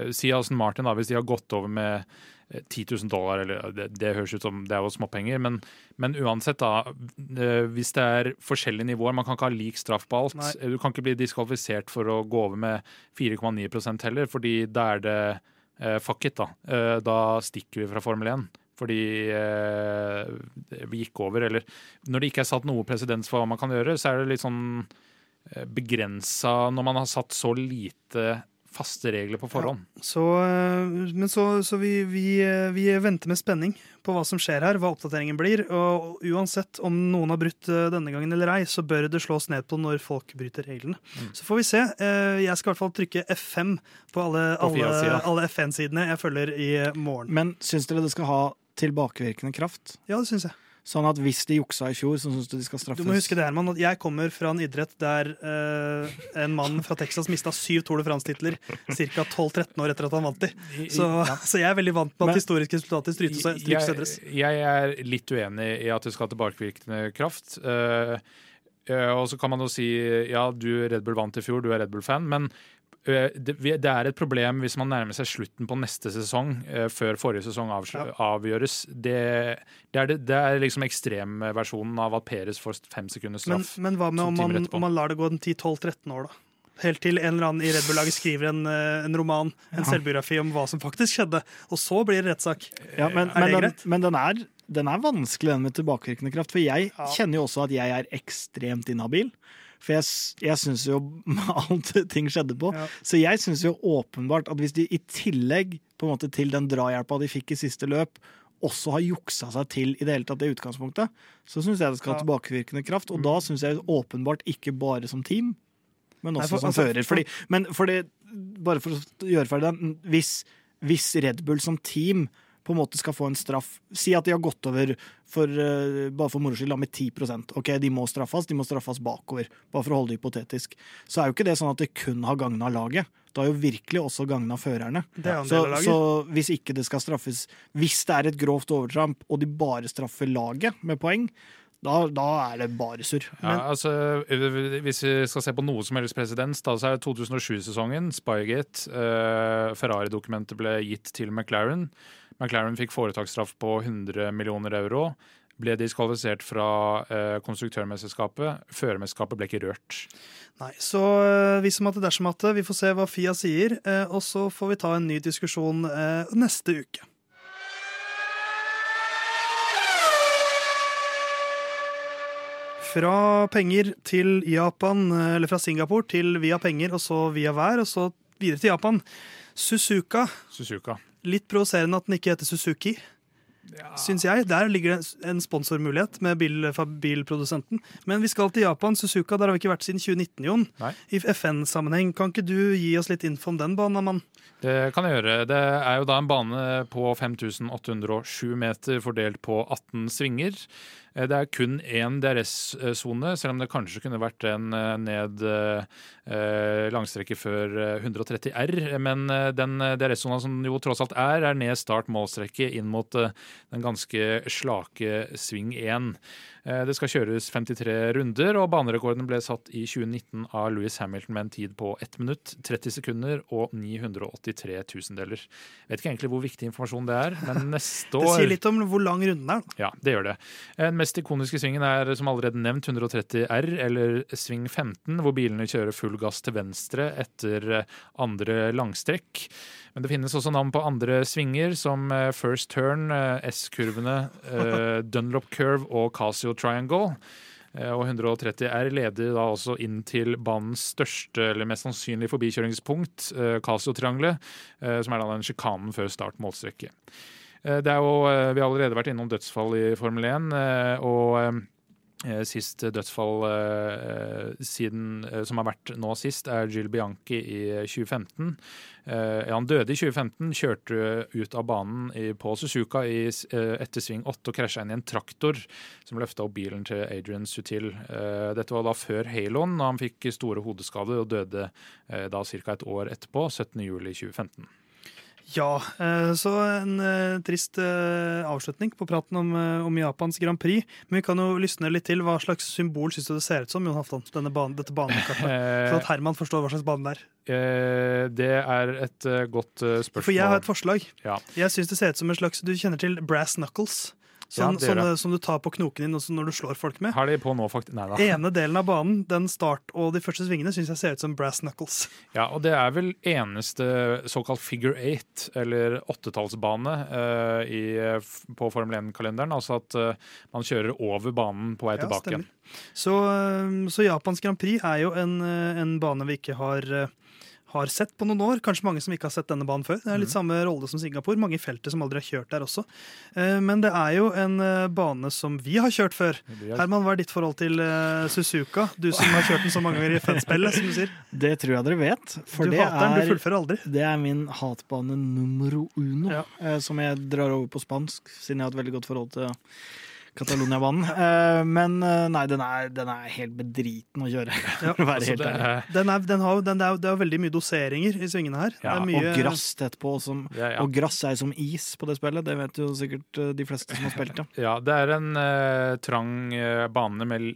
Uh, si Aston Martin, da, hvis de har gått over med 10 000 dollar, eller det, det høres ut som det er jo småpenger, men, men uansett, da. eh, hvis det er forskjellige nivåer, man kan ikke ha lik straff på alt. Nei. Eh, Du kan ikke bli diskvalifisert for å gå over med 4,9% heller, fordi da er det eh, fuck it, da. Eh, da stikker vi fra Formel 1. Fordi eh, vi gikk over, eller Når det ikke er satt noe presedens for hva man kan gjøre, så er det litt sånn begrensa når man har satt så lite faste regler på forhånd. Så, øh, men så, så vi, vi, øh, vi venter med spenning på hva som skjer her, hva oppdateringen blir. Og uansett om noen har brutt øh, denne gangen eller ei, så bør det slås ned på når folk bryter reglene. Mm. Så får vi se. Eh, Jeg skal i hvert fall trykke F5 på alle, alle, alle F1-sidene jeg følger i morgen. Men syns dere det skal ha tilbakevirkende kraft? Ja, det syns jeg. Sånn at hvis de juksa i fjor, så syns du de skal straffes. Du må huske det, Herman, at jeg kommer fra en idrett der eh, en mann fra Texas mista syv Tour de France-titler ca. 12-13 år etter at han vant de. Så, så jeg er veldig vant med at historiske resultater strytes og strykes og endres. Jeg, jeg er litt uenig i at det skal ha tilbakevirkende kraft. Uh, eh, og så kan man jo si ja, du Red Bull vant i fjor, du er Red Bull-fan, men det, er et problem hvis man nærmer seg slutten på neste sesong eh, før forrige sesong avgjøres. Det, det, er det, er liksom ekstremversjonen av at Peres får fem sekunders straff. men hva med om man, om man lar det gå en 10-12-13 år, da? Helt til en eller annen i Red Bull-laget skriver en, eh, en roman, en Ja. selvbiografi om hva som faktisk skjedde. Og så blir det rettssak. Ja, men, Er men, det den, greit? men den, er, den er vanskelig, den med tilbakevirkende kraft. For jeg Ja. kjenner jo også at jeg er ekstremt inhabil. For jeg, jeg syns jo alt ting skjedde på. Ja. Så jeg syns jo åpenbart at hvis de i tillegg på en måte til den drahjelpa de fikk i siste løp, også har juksa seg til i det hele tatt det utgangspunktet, så syns jeg det skal ha tilbakevirkende kraft. Og da syns jeg åpenbart ikke bare som team, men Nei, også for- som altså, fører. Fordi, men fordi, bare for å gjøre ferdig den, hvis, hvis Red Bull som team på en måte skal få en straff Si at de har gått over for, eh, bare for moro skyld med 10 Ok, de må straffes, de må straffes bakover. Bare for å holde det hypotetisk. Så er jo ikke det sånn at det kun har gagna laget. Det har jo virkelig også gagna førerne. Er Så, så hvis ikke det skal straffes Hvis det er et grovt overtramp, og de bare straffer laget med poeng, da, da er det bare surr. Ja, altså, hvis vi skal se på noe som helst presedens, da, så er det 2007-sesongen, Spygate. eh, Ferrari-dokumentet ble gitt til McLaren. McLaren fikk foretaksstraff på 100 millioner euro. Ble diskvalifisert fra eh, konstruktørmesterskapet. Førermesterskapet ble ikke rørt. Nei, så eh, vi som hatt det dersom at det. Vi får se hva Fia sier, eh, og så får vi ta en ny diskusjon eh, neste uke. Fra penger til Japan, eh, eller fra Singapore til via penger, og så via vær, og så videre til Japan. Suzuka. Suzuka. Litt provoserende at den ikke heter Suzuki, syns jeg. Der ligger det en sponsormulighet med bil, bilprodusenten. Men vi skal til Japan. Suzuka, der har vi ikke vært siden 2019, Jon. Nei. I FN-sammenheng. Kan ikke du gi oss litt info om den banen, mann? Det kan jeg gjøre. Det er jo da en bane på 5807 meter fordelt på 18 svinger. Eh, Det er kun én DRS-sone, selv om det kanskje kunne vært en eh, ned eh, langstrekke før eh, 130 R. Men den DRS-sona som jo tross alt er, er ned start målstrekke inn mot den ganske slake sving 1. Eh, Det skal kjøres 53 runder, og banerekorden ble satt i 2019 av Louis Hamilton med en tid på 1 minutt, 30 sekunder og 983 tusendeler. Vet ikke egentlig hvor viktig informasjon det er, men neste år Det sier litt om hvor lang runden er. ja, det gjør det. Den mest ikoniske svingen er som allerede nevnt 130 R, eller sving 15, hvor bilene kjører full gass til venstre etter eh, andre langstrekk. Men det finnes også navn på andre svinger, som eh, First Turn, eh, S-kurvene, eh, Dunlop Curve og Casio Triangle. Og 130 R leder da også inn til banens største, eller mest sannsynlig forbikjøringspunkt, Casio-triangelet, eh, som er da den sjikanen før start målstrekke. Eh, Det er jo, Vi har allerede vært innom dødsfall i Formel 1. eh, og Sist dødsfall eh, siden, eh, som har vært nå sist, er Jill Bianchi i 2015. Eh, han døde i 2015, kjørte ut av banen på Suzuka i, eh, etter sving 8 og krasja inn i en traktor som løfta opp bilen til Adrian Sutil. Eh, dette var da før haloen, da han fikk store hodeskader og døde eh, da ca. et år etterpå, 17.07.2015. Ja, eh, så en eh, trist eh, avslutning på praten om, om Japans Grand Prix. Men vi kan jo lysne litt til. Hva slags symbol syns du det ser ut som, Jon Haftan? Denne banen, dette banekartet. Sånn Så at Herman forstår hva slags bane det er. det er et godt spørsmål. For jeg har et forslag. Ja. Jeg synes det ser ut som en slags Du kjenner til brass knuckles? Sånn, ja, sånne som du tar på knoken din når du slår folk med. Har de på nå, faktisk? Nei da. Ene delen av banen, den start og de første svingene, syns jeg ser ut som brass knuckles. Ja, og det er vel eneste såkalt figure eight, eller åttetallsbane, uh, i, på Formel 1-kalenderen. Altså at uh, man kjører over banen på vei Ja, tilbake. stemmer. Så, eh, så Japans Grand Prix er jo en, en bane vi ikke har, eh, har sett på noen år. Kanskje mange som ikke har sett denne banen før. Det er litt Mhm. samme rolle som Singapore. Mange i feltet som aldri har kjørt der også. Eh, Men det er jo en eh, bane som vi har kjørt før. Har- Herman, hva er ditt forhold til eh, Suzuka? Du som har kjørt den så mange ganger i fedspillet, som du sier. Det tror jeg dere vet. For du det hater den, du er, fullfører aldri. det er min hatbane numero uno, Ja. som jeg drar over på spansk, siden jeg har et veldig godt forhold til Catalonia-banen. Eh, men eh, nei, den er, den er helt bedriten å kjøre, Ja, å Altså, det er, Den er, den har, jo- den, er, det er veldig mye doseringer i svingene her. Ja, det er mye, Og grass tett på. Som, ja, ja. Og grass er som is på det spillet, det vet jo sikkert eh, de fleste som har spilt det. Ja, det er en uh, trang bane med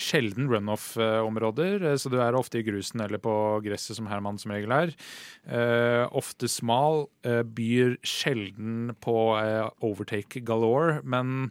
sjelden runoff-områder, så du er ofte i grusen eller på gresset, som Herman som regel er. Eh, ofte smal, byr sjelden på overtake galore, men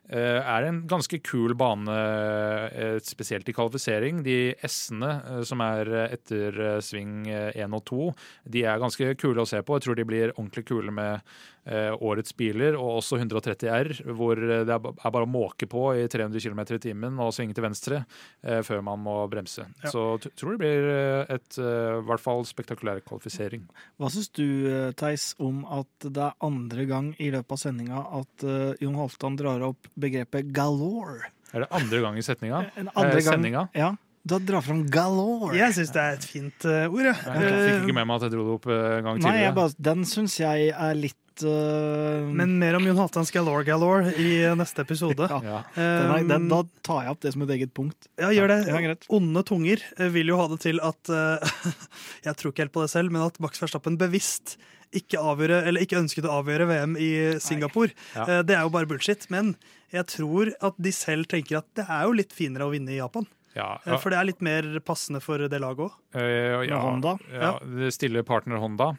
er en ganske kul bane, eh, spesielt i kvalifisering. De S-ene eh, som er eh, etter eh, sving 1 og 2, de er ganske kule å se på. Jeg tror de blir ordentlig kule med eh, årets biler, og også 130 R, hvor eh, det er bare å måke på i 300 km i timen og svinge til venstre eh, før man må bremse. Ja. Så tror det blir eh, et eh, i hvert fall spektakulær kvalifisering. Hva syns du, eh, Theis, om at det er andre gang i løpet av sendinga at eh, Jon Halvdan drar opp begrepet galore? Er det andre gang i setninga? En andre Eh, sendinga? Ja, da drar fram galore. Jeg syns det er et fint uh, ord, jeg. Jeg fikk Eh, ikke med meg at jeg dro det opp eh, en gang Nei, jeg tidligere. bare, den syns jeg er litt Men mer om Jon Halvdans Galore Galore i neste episode. ja, Ja. den er, den, Da tar jeg opp det som et eget punkt. Ja, gjør det. Ja. Onde tunger vil jo ha det til at Jeg tror ikke helt på det selv, men at Max Verstappen bevisst ikke, avgjøre, eller ikke ønsket å avgjøre VM i Singapore. Ja. Eh, Det er jo bare bullshit. Men jeg tror at de selv tenker at det er jo litt finere å vinne i Japan. Ja, ja. For det er litt mer passende for det laget òg. Uh, ja, Honda? Ja, det stille partner Honda.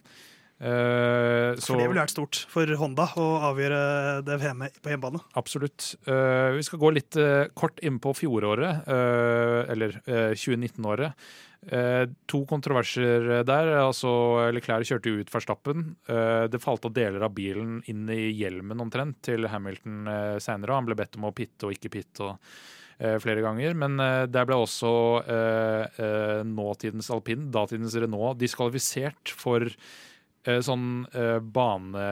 Uh, så For det ville vært stort for Honda å avgjøre det VM-et på hjemmebane. absolutt. Uh, vi skal gå litt eh, kort inn på fjoråret, eh, eller eh, 2019-året. Eh, to kontroverser der. altså Leclerc kjørte ut Verstappen. Eh, det falt av deler av bilen inn i hjelmen omtrent til Hamilton eh, seinere. Han ble bedt om å pitte og ikke pitte. eh, flere ganger, Men eh, der ble også eh, eh, nåtidens alpin, datidens Renault, diskvalifisert for eh, sånn eh, bane...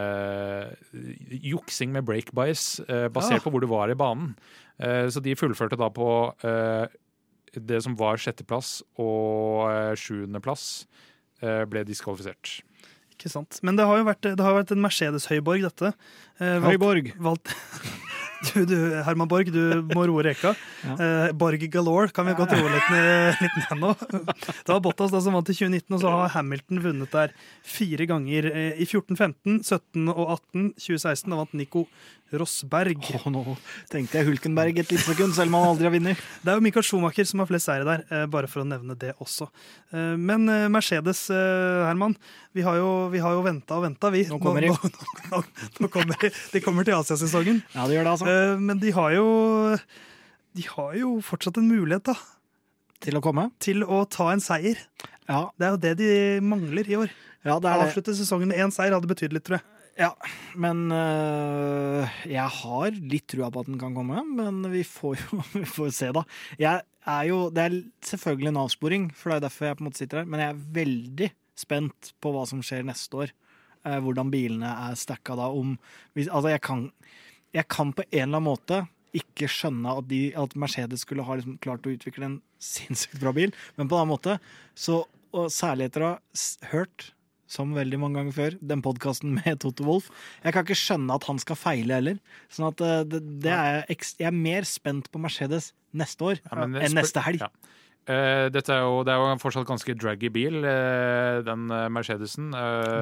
Juksing med brake bias, eh, basert ja. på hvor du var i banen. Eh, så de fullførte da på eh, det som var sjetteplass og eh, sjuendeplass, eh, ble diskvalifisert. Ikke sant? Men det har jo vært, det har vært en Mercedes-høyborg, dette. Høyborg! valgt- Høyborg. valgt du, du, Herman Borg, du må roe reka. Ja. Eh, Borg galore kan vi godt roe litt litt ned nå. Det var Bottas da som vant i 2019, og så har Hamilton vunnet der fire ganger. eh, I 14, 15, 17 og 18. 2016 da vant Nico Rosberg. Åh, nå tenkte jeg Hulkenberg et lite sekund, selv om han aldri har vunnet. Det er jo Michael Schumacher som har flest seire der, eh, bare for å nevne det også. Men Mercedes, Herman, vi har jo, vi har jo venta og venta, vi. Nå kommer de. Nå, nå, nå kommer de. De kommer til Asiasesongen. Ja, det gjør det, altså. Eh, Men de har jo De har jo fortsatt en mulighet da, Til å komme. til å ta en seier. Ja, Det er jo det de mangler i år. ja det er. Avslutte sesongen med én seier hadde betydd litt, tror jeg. Ja, men øh, jeg har litt trua på at den kan komme, men vi får jo vi får se, da. Jeg er jo, det er selvfølgelig en avsporing, for det er derfor jeg på en måte sitter her, men jeg er veldig spent på hva som skjer neste år. Eh, hvordan bilene er stacka da. Om, altså jeg kan, jeg kan på en eller annen måte ikke skjønne at, de, at Mercedes skulle ha liksom klart å utvikle en sinnssykt bra bil. Men på en annen måte, så, og særlig etter å ha hørt, som veldig mange ganger før, den podkasten med Toto Wolff Jeg kan ikke skjønne at han skal feile heller. Sånn at eh, det, det er jeg, er mer spent på Mercedes neste år Ja, enn neste helg. Ja. Eh, dette er jo, det er jo en fortsatt ganske draggy bil, eh, den eh, Mercedesen.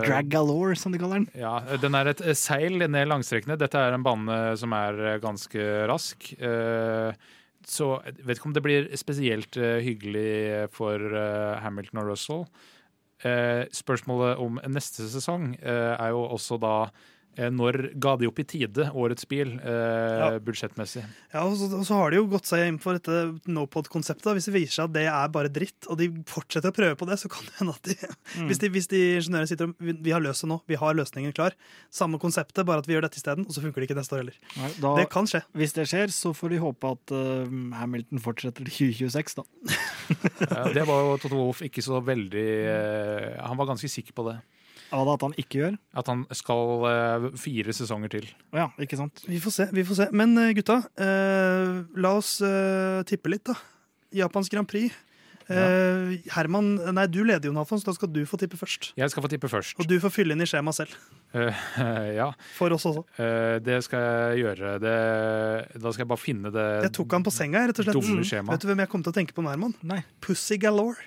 Drag galore, som de kaller den. Ja, Den er et seil ned langstrekkene. Dette er en bane som er ganske rask. Så jeg vet ikke om det blir spesielt hyggelig for Hamilton og Russell. Spørsmålet om neste sesong er jo også da når ga de opp i tide årets bil, eh, Ja. budsjettmessig? Ja, og så, og så har de jo gått seg inn for dette NoPod-konseptet. Hvis det viser seg at det er bare dritt, og de fortsetter å prøve på det, så kan det hende at de hvis, de hvis de ingeniørene sitter og vi, vi har løst det nå, vi har løsningen klar. Samme konseptet, bare at vi gjør dette isteden, og så funker det ikke neste år heller. Nei, da, Det kan skje. hvis det skjer, så får de håpe at uh, Hamilton fortsetter til 2026, da. ja, Det var jo Toto Wolff ikke så veldig uh, Han var ganske sikker på det. Hva da at han ikke gjør? At han skal uh, fire sesonger til. Ja, ikke sant? Vi får se. vi får se. Men eh, gutta, uh, la oss uh, tippe litt, da. Japans Grand Prix. Ja. Herman, nei, du leder jo, Nathan, så da skal du få tippe først. Jeg skal få tippe først. Og du får fylle inn i skjemaet selv. Ja, For oss også. det skal jeg gjøre. Det, da skal jeg bare finne det Jeg tok han på senga, rett og slett. dumme Mm. skjemaet. Vet du hvem jeg kom til å tenke på nå, Herman? Nei. Pussy Galore.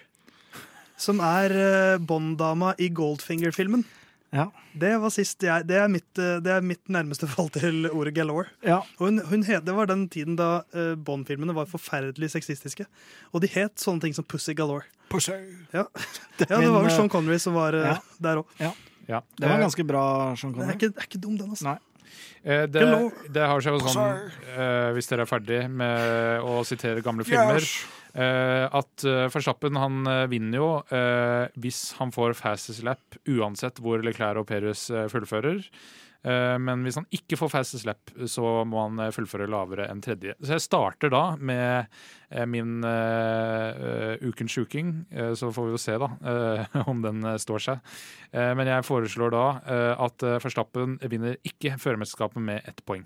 Som er uh, Bond-dama i Goldfinger-filmen. Ja. Det var sist jeg, det, er mitt, eh, det er mitt nærmeste fall til ordet galore. ja. Hun, hun het, det var den tiden da eh, Bond-filmene var forferdelig sexistiske. Og de het sånne ting som Pussy Galore. Ja, ja det var vel eh, Sean Connery som var eh, ja. der òg. Ja. Det var Eh, ganske bra, Sean Den er Connery. ikke, er ikke dum, den, altså. Nei. Eh, det, det har seg jo sånn, eh, hvis dere er ferdig med å sitere gamle filmer, eh, at Verstappen han vinner jo eh, hvis han får fastest lap, uansett hvor Leclerc og Perez fullfører. Eh, men hvis han ikke får fastest slap, så må han eh, fullføre lavere enn tredje. Så jeg starter da med eh, min eh, ukens sjuking. Så får vi jo se da uh, om den står seg. Uh, men jeg foreslår da at forstappen vinner ikke førermesterskapet med ett poeng.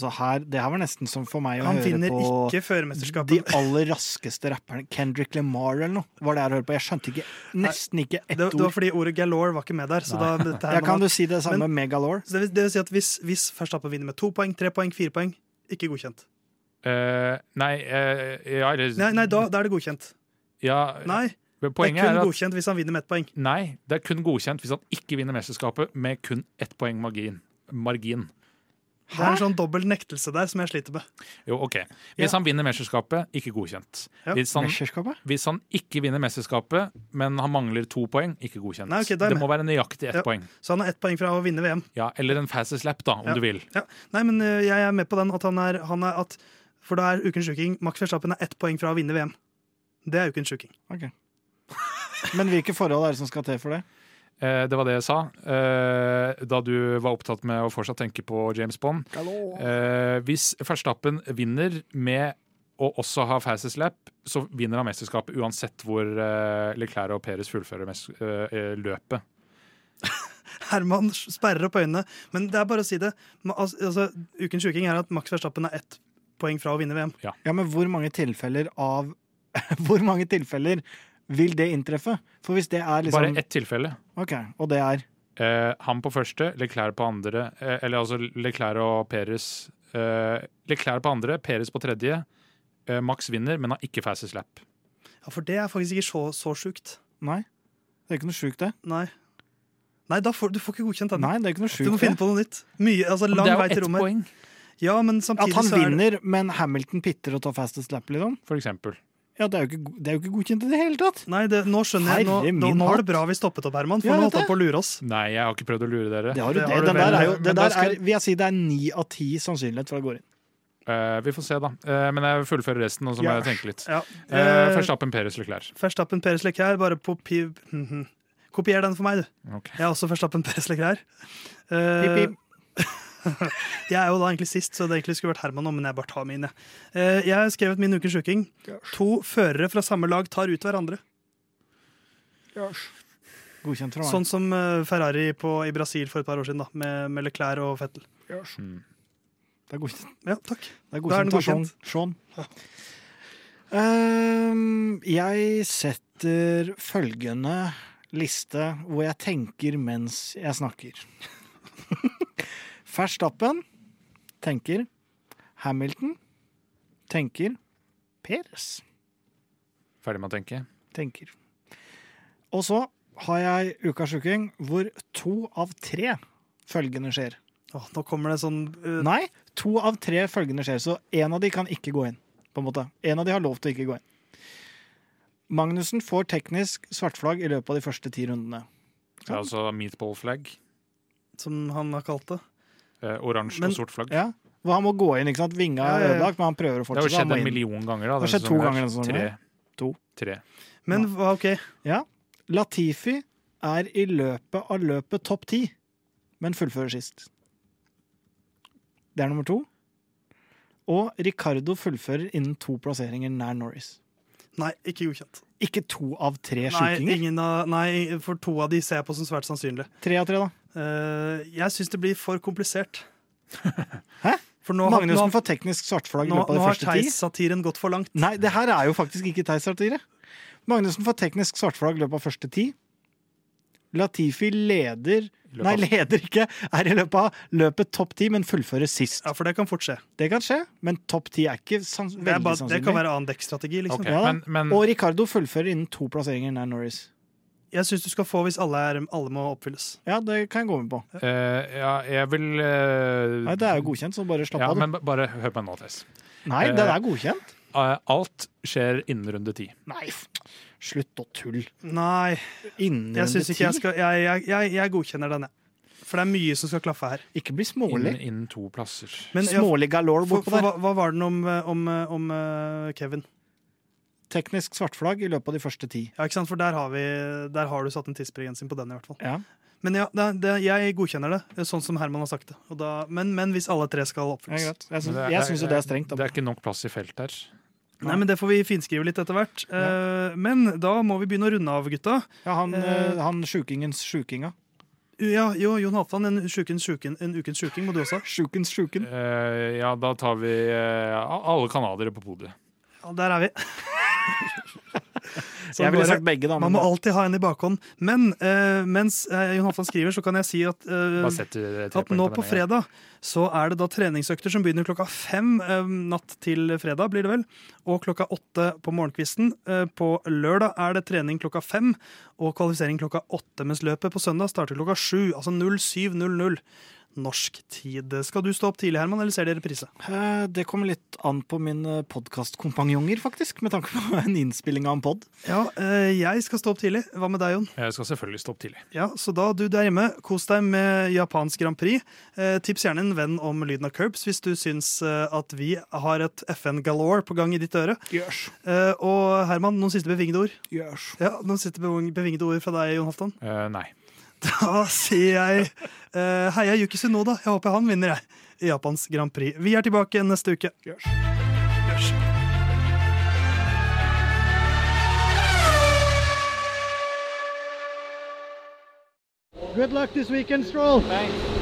Altså her, det her var nesten som for meg å Han høre på ikke de aller raskeste rapperne. Kendrick Lamar eller noe. Var det jeg hørte på. Jeg skjønte ikke, nesten ikke ett Det, det var fordi ordet galore var ikke med der. Så da, dette her Ja, kan du si det samme Men- med Galore? Det, vil- det vil si at hvis, hvis Verstappen vinner med to poeng, tre poeng, fire poeng, ikke godkjent. Uh, nei, uh, ja, eller Nei, nei da, da er det godkjent. ja, Nei, det er kun er at godkjent hvis han vinner med ett poeng. Nei, det er kun godkjent hvis han ikke vinner mesterskapet med kun ett poeng margin. margin. Det er en sånn dobbel nektelse der som jeg sliter med. Jo, OK. Hvis Ja. han vinner mesterskapet, ikke godkjent. Ja. Hvis, han, Mesterskapet? hvis han ikke vinner mesterskapet, men han mangler to poeng, ikke godkjent. Nei, ok, da jeg det må være nøyaktig ett Ja. poeng. Så han har ett poeng fra å vinne VM. Ja, Eller en fastest lap, da, om Ja. du vil. Ja. Nei, men øh, jeg er med på den. At han er, han er at, for da er ukens sjuking Max Verstappen er ett poeng fra å vinne VM. Det er ukens sjuking. Okay. Men hvilke forhold er det som skal til for det? Eh, det var det jeg sa. Eh, da du var opptatt med å fortsatt tenke på James Bond. Hallo! hvis Verstappen vinner med å også ha fastest lap, så vinner han mesterskapet uansett hvor eh, Leclerc og Perez fullfører eh, eh, løpet. Herman sperrer opp øynene. Men det er bare å si det. Altså, ukens sjuking er at Max Verstappen er ett poeng fra å vinne VM. Ja, men hvor mange tilfeller av Hvor mange tilfeller vil det inntreffe? For hvis det er liksom Bare ett tilfelle. Ok, og det er Eh, han på første, Leclerc på andre. Eh, eller altså Leclerc og Peres. Eh, Leclerc på andre, Peres på tredje. Eh, Max vinner, men har ikke fastest lap. Ja, For det er faktisk ikke så, så sjukt. Nei. Det er ikke noe sjukt, det. Nei. Nei, da får, du får ikke godkjent den. Nei, det er ikke noe Du må finne på noe nytt. Mye, altså Lang det er vei jo til ett rommet. poeng, Ja, men At samtidig han så er det vinner, men Hamilton pitter og tar fastest lap, liksom? for eksempel. Ja, det er jo ikke, det er jo ikke godkjent i det hele tatt. Nei, det, nå skjønner jeg. Nå, nå, nå var det bra vi stoppet opp, Herman, for Ja, nå holdt han på å lure oss. Nei, jeg har ikke prøvd å lure dere. Det har du, Det det, har du den der er jo, det der er, vil jeg si det er ni av ti sannsynlighet for at det går inn. Uh, vi får se, da. Uh, men jeg fullfører resten, og så må Ja. jeg tenke litt. Ja. Uh, Eh, Verstappen, Peres, Leclerc. Verstappen, Peres Leclerc, bare på pi... -hmm. Kopier den for meg, du. Okay. Jeg er også Verstappen, Peres Leclerc. Uh, Pip, pip. jeg er jo da egentlig sist, så det egentlig skulle vært Herman nå, men jeg bare tar mine. jeg. Eh, har skrevet min ukens sjuking. To førere fra samme lag tar ut hverandre. Godkjent fra meg. Sånn som eh, Ferrari på, i Brasil for et par år siden, da, med, med Leclerc og Fettel. Mm. Det er godkjent. Ja, takk. Det er Da er den godkjent av Sean. Sean. Um, jeg setter følgende liste hvor jeg tenker mens jeg snakker. Verstappen tenker Hamilton tenker Peres Ferdig med å tenke. tenker. Og så har jeg ukas uking hvor to av tre følgende skjer. Åh, nå kommer det sånn uh, Nei, to av tre følgende skjer, så én av de kan ikke gå inn. på en måte. En av de har lov til å ikke gå inn. Magnussen får teknisk svartflagg i løpet av de første ti rundene. Det er altså meatball flag. som han har kalt det. Eh, Oransje og sort flagg. Ja, han må gå inn. ikke sant? Vinga er ødelagt, men han prøver å Det har skjedd en million ganger. da. Det har skjedd to ganger denne sesongen Tre. To. Tre. Men hva- OK. Ja. Latifi er i løpet av løpet topp ti, men fullfører sist. Det er nummer to. Og Ricardo fullfører innen to plasseringer nær Norris. Nei, ikke godkjent. Ikke to av tre Nei, ingen av, nei, for to av de ser jeg på som svært sannsynlig. Tre av tre, da. Eh, jeg syns det blir for komplisert. Hæ? For nå, har- Magnussen nå, får teknisk svartflagg i løpet av nå de har første ti. Theis-satiren gått for langt. Nei, det her er jo faktisk ikke Theis-satire. Magnussen får teknisk svartflagg i løpet av første ti. Latifi leder løpet Nei, leder ikke. Er i løpet av løpet topp ti, men fullfører sist. Ja, For det kan fort skje. Det kan skje, men topp ti er ikke sans Det, er veldig sannsynlig. det kan være annen dekkstrategi. Liksom. Okay, Ja men, men Og Ricardo fullfører innen to plasseringer nær Norris. Jeg syns du skal få hvis alle, er, alle må oppfylles. Ja, det kan jeg gå med på. Uh, ja, jeg vil uh, Nei, Det er jo godkjent, så bare slapp Ja, av. du. men bare hør på meg nå, Tess. Nei, uh, det er godkjent. Eh, Alt skjer innen runde ti. Nei, slutt å tulle. Nei, Innen jeg runde syns ikke jeg ti? skal Jeg, jeg, jeg, jeg godkjenner den, jeg. For det er mye som skal klaffe her. Ikke bli smålig. innen to plasser. Men ja, Smålig galore bortpå der. hva, hva var den om, eh, om, eh, om eh, Kevin? Teknisk svartflagg i løpet av de første ti. Ja, ikke sant? For der har, vi, der har du satt en tidsbegrensning på den, i hvert fall. Ja. Men ja, det, det, jeg godkjenner det, sånn som Herman har sagt det. Og da, men, men hvis alle tre skal Ja, oppfylles. Ja, Jeg syns, jeg syns jo det er strengt. Det er ikke nok plass i felt her. Nei, men Det får vi finskrive litt etter hvert. Ja. men da må vi begynne å runde av, gutta. Ja, han, Eh. eh, han sjukingens sjukinga. Ja, jo, Jon Halvdan, en, sjukens sjuken, en ukens sjuking må du også ha. Sjukens sjuken. Eh, ja, da tar vi eh, alle canadiere på podiet. Ja, der er vi. Jeg ville sagt begge, da. Man må alltid ha en i bakhånd. Men uh, mens uh, Jon Halvdan skriver, så kan jeg si at, tre at nå på fredag så er det da treningsøkter som begynner klokka fem natt til fredag, blir det vel. Og klokka åtte på morgenkvisten. På lørdag er det trening klokka fem og kvalifisering klokka åtte. Mens løpet på søndag starter klokka sju, altså 07.00 norsk tid. Skal du stå opp tidlig, Herman, eller ser dere reprise? Eh, Det kommer litt an på mine podkastkompanjonger, faktisk. Med tanke på en innspilling av en pod. Ja, eh, jeg skal stå opp tidlig. Hva med deg, Jon? Jeg skal selvfølgelig stå opp tidlig. Ja, Så da, du der hjemme, kos deg med japansk Grand Prix. Eh, tips gjerne en venn om lyden av Curbs hvis du syns at vi har et FN galore på gang i ditt øre. Eh, og Herman, noen siste bevingede ord? Gjørs. Ja, noen siste bevingede ord fra deg, Jon Halvdan? Uh, nei. Da sier jeg uh, heia Yuki Sunoda. Jeg håper han vinner, jeg, i Japans Grand Prix. Vi er tilbake neste uke. Gjørs. Gjørs. Good luck this weekend, Stroll. Thanks.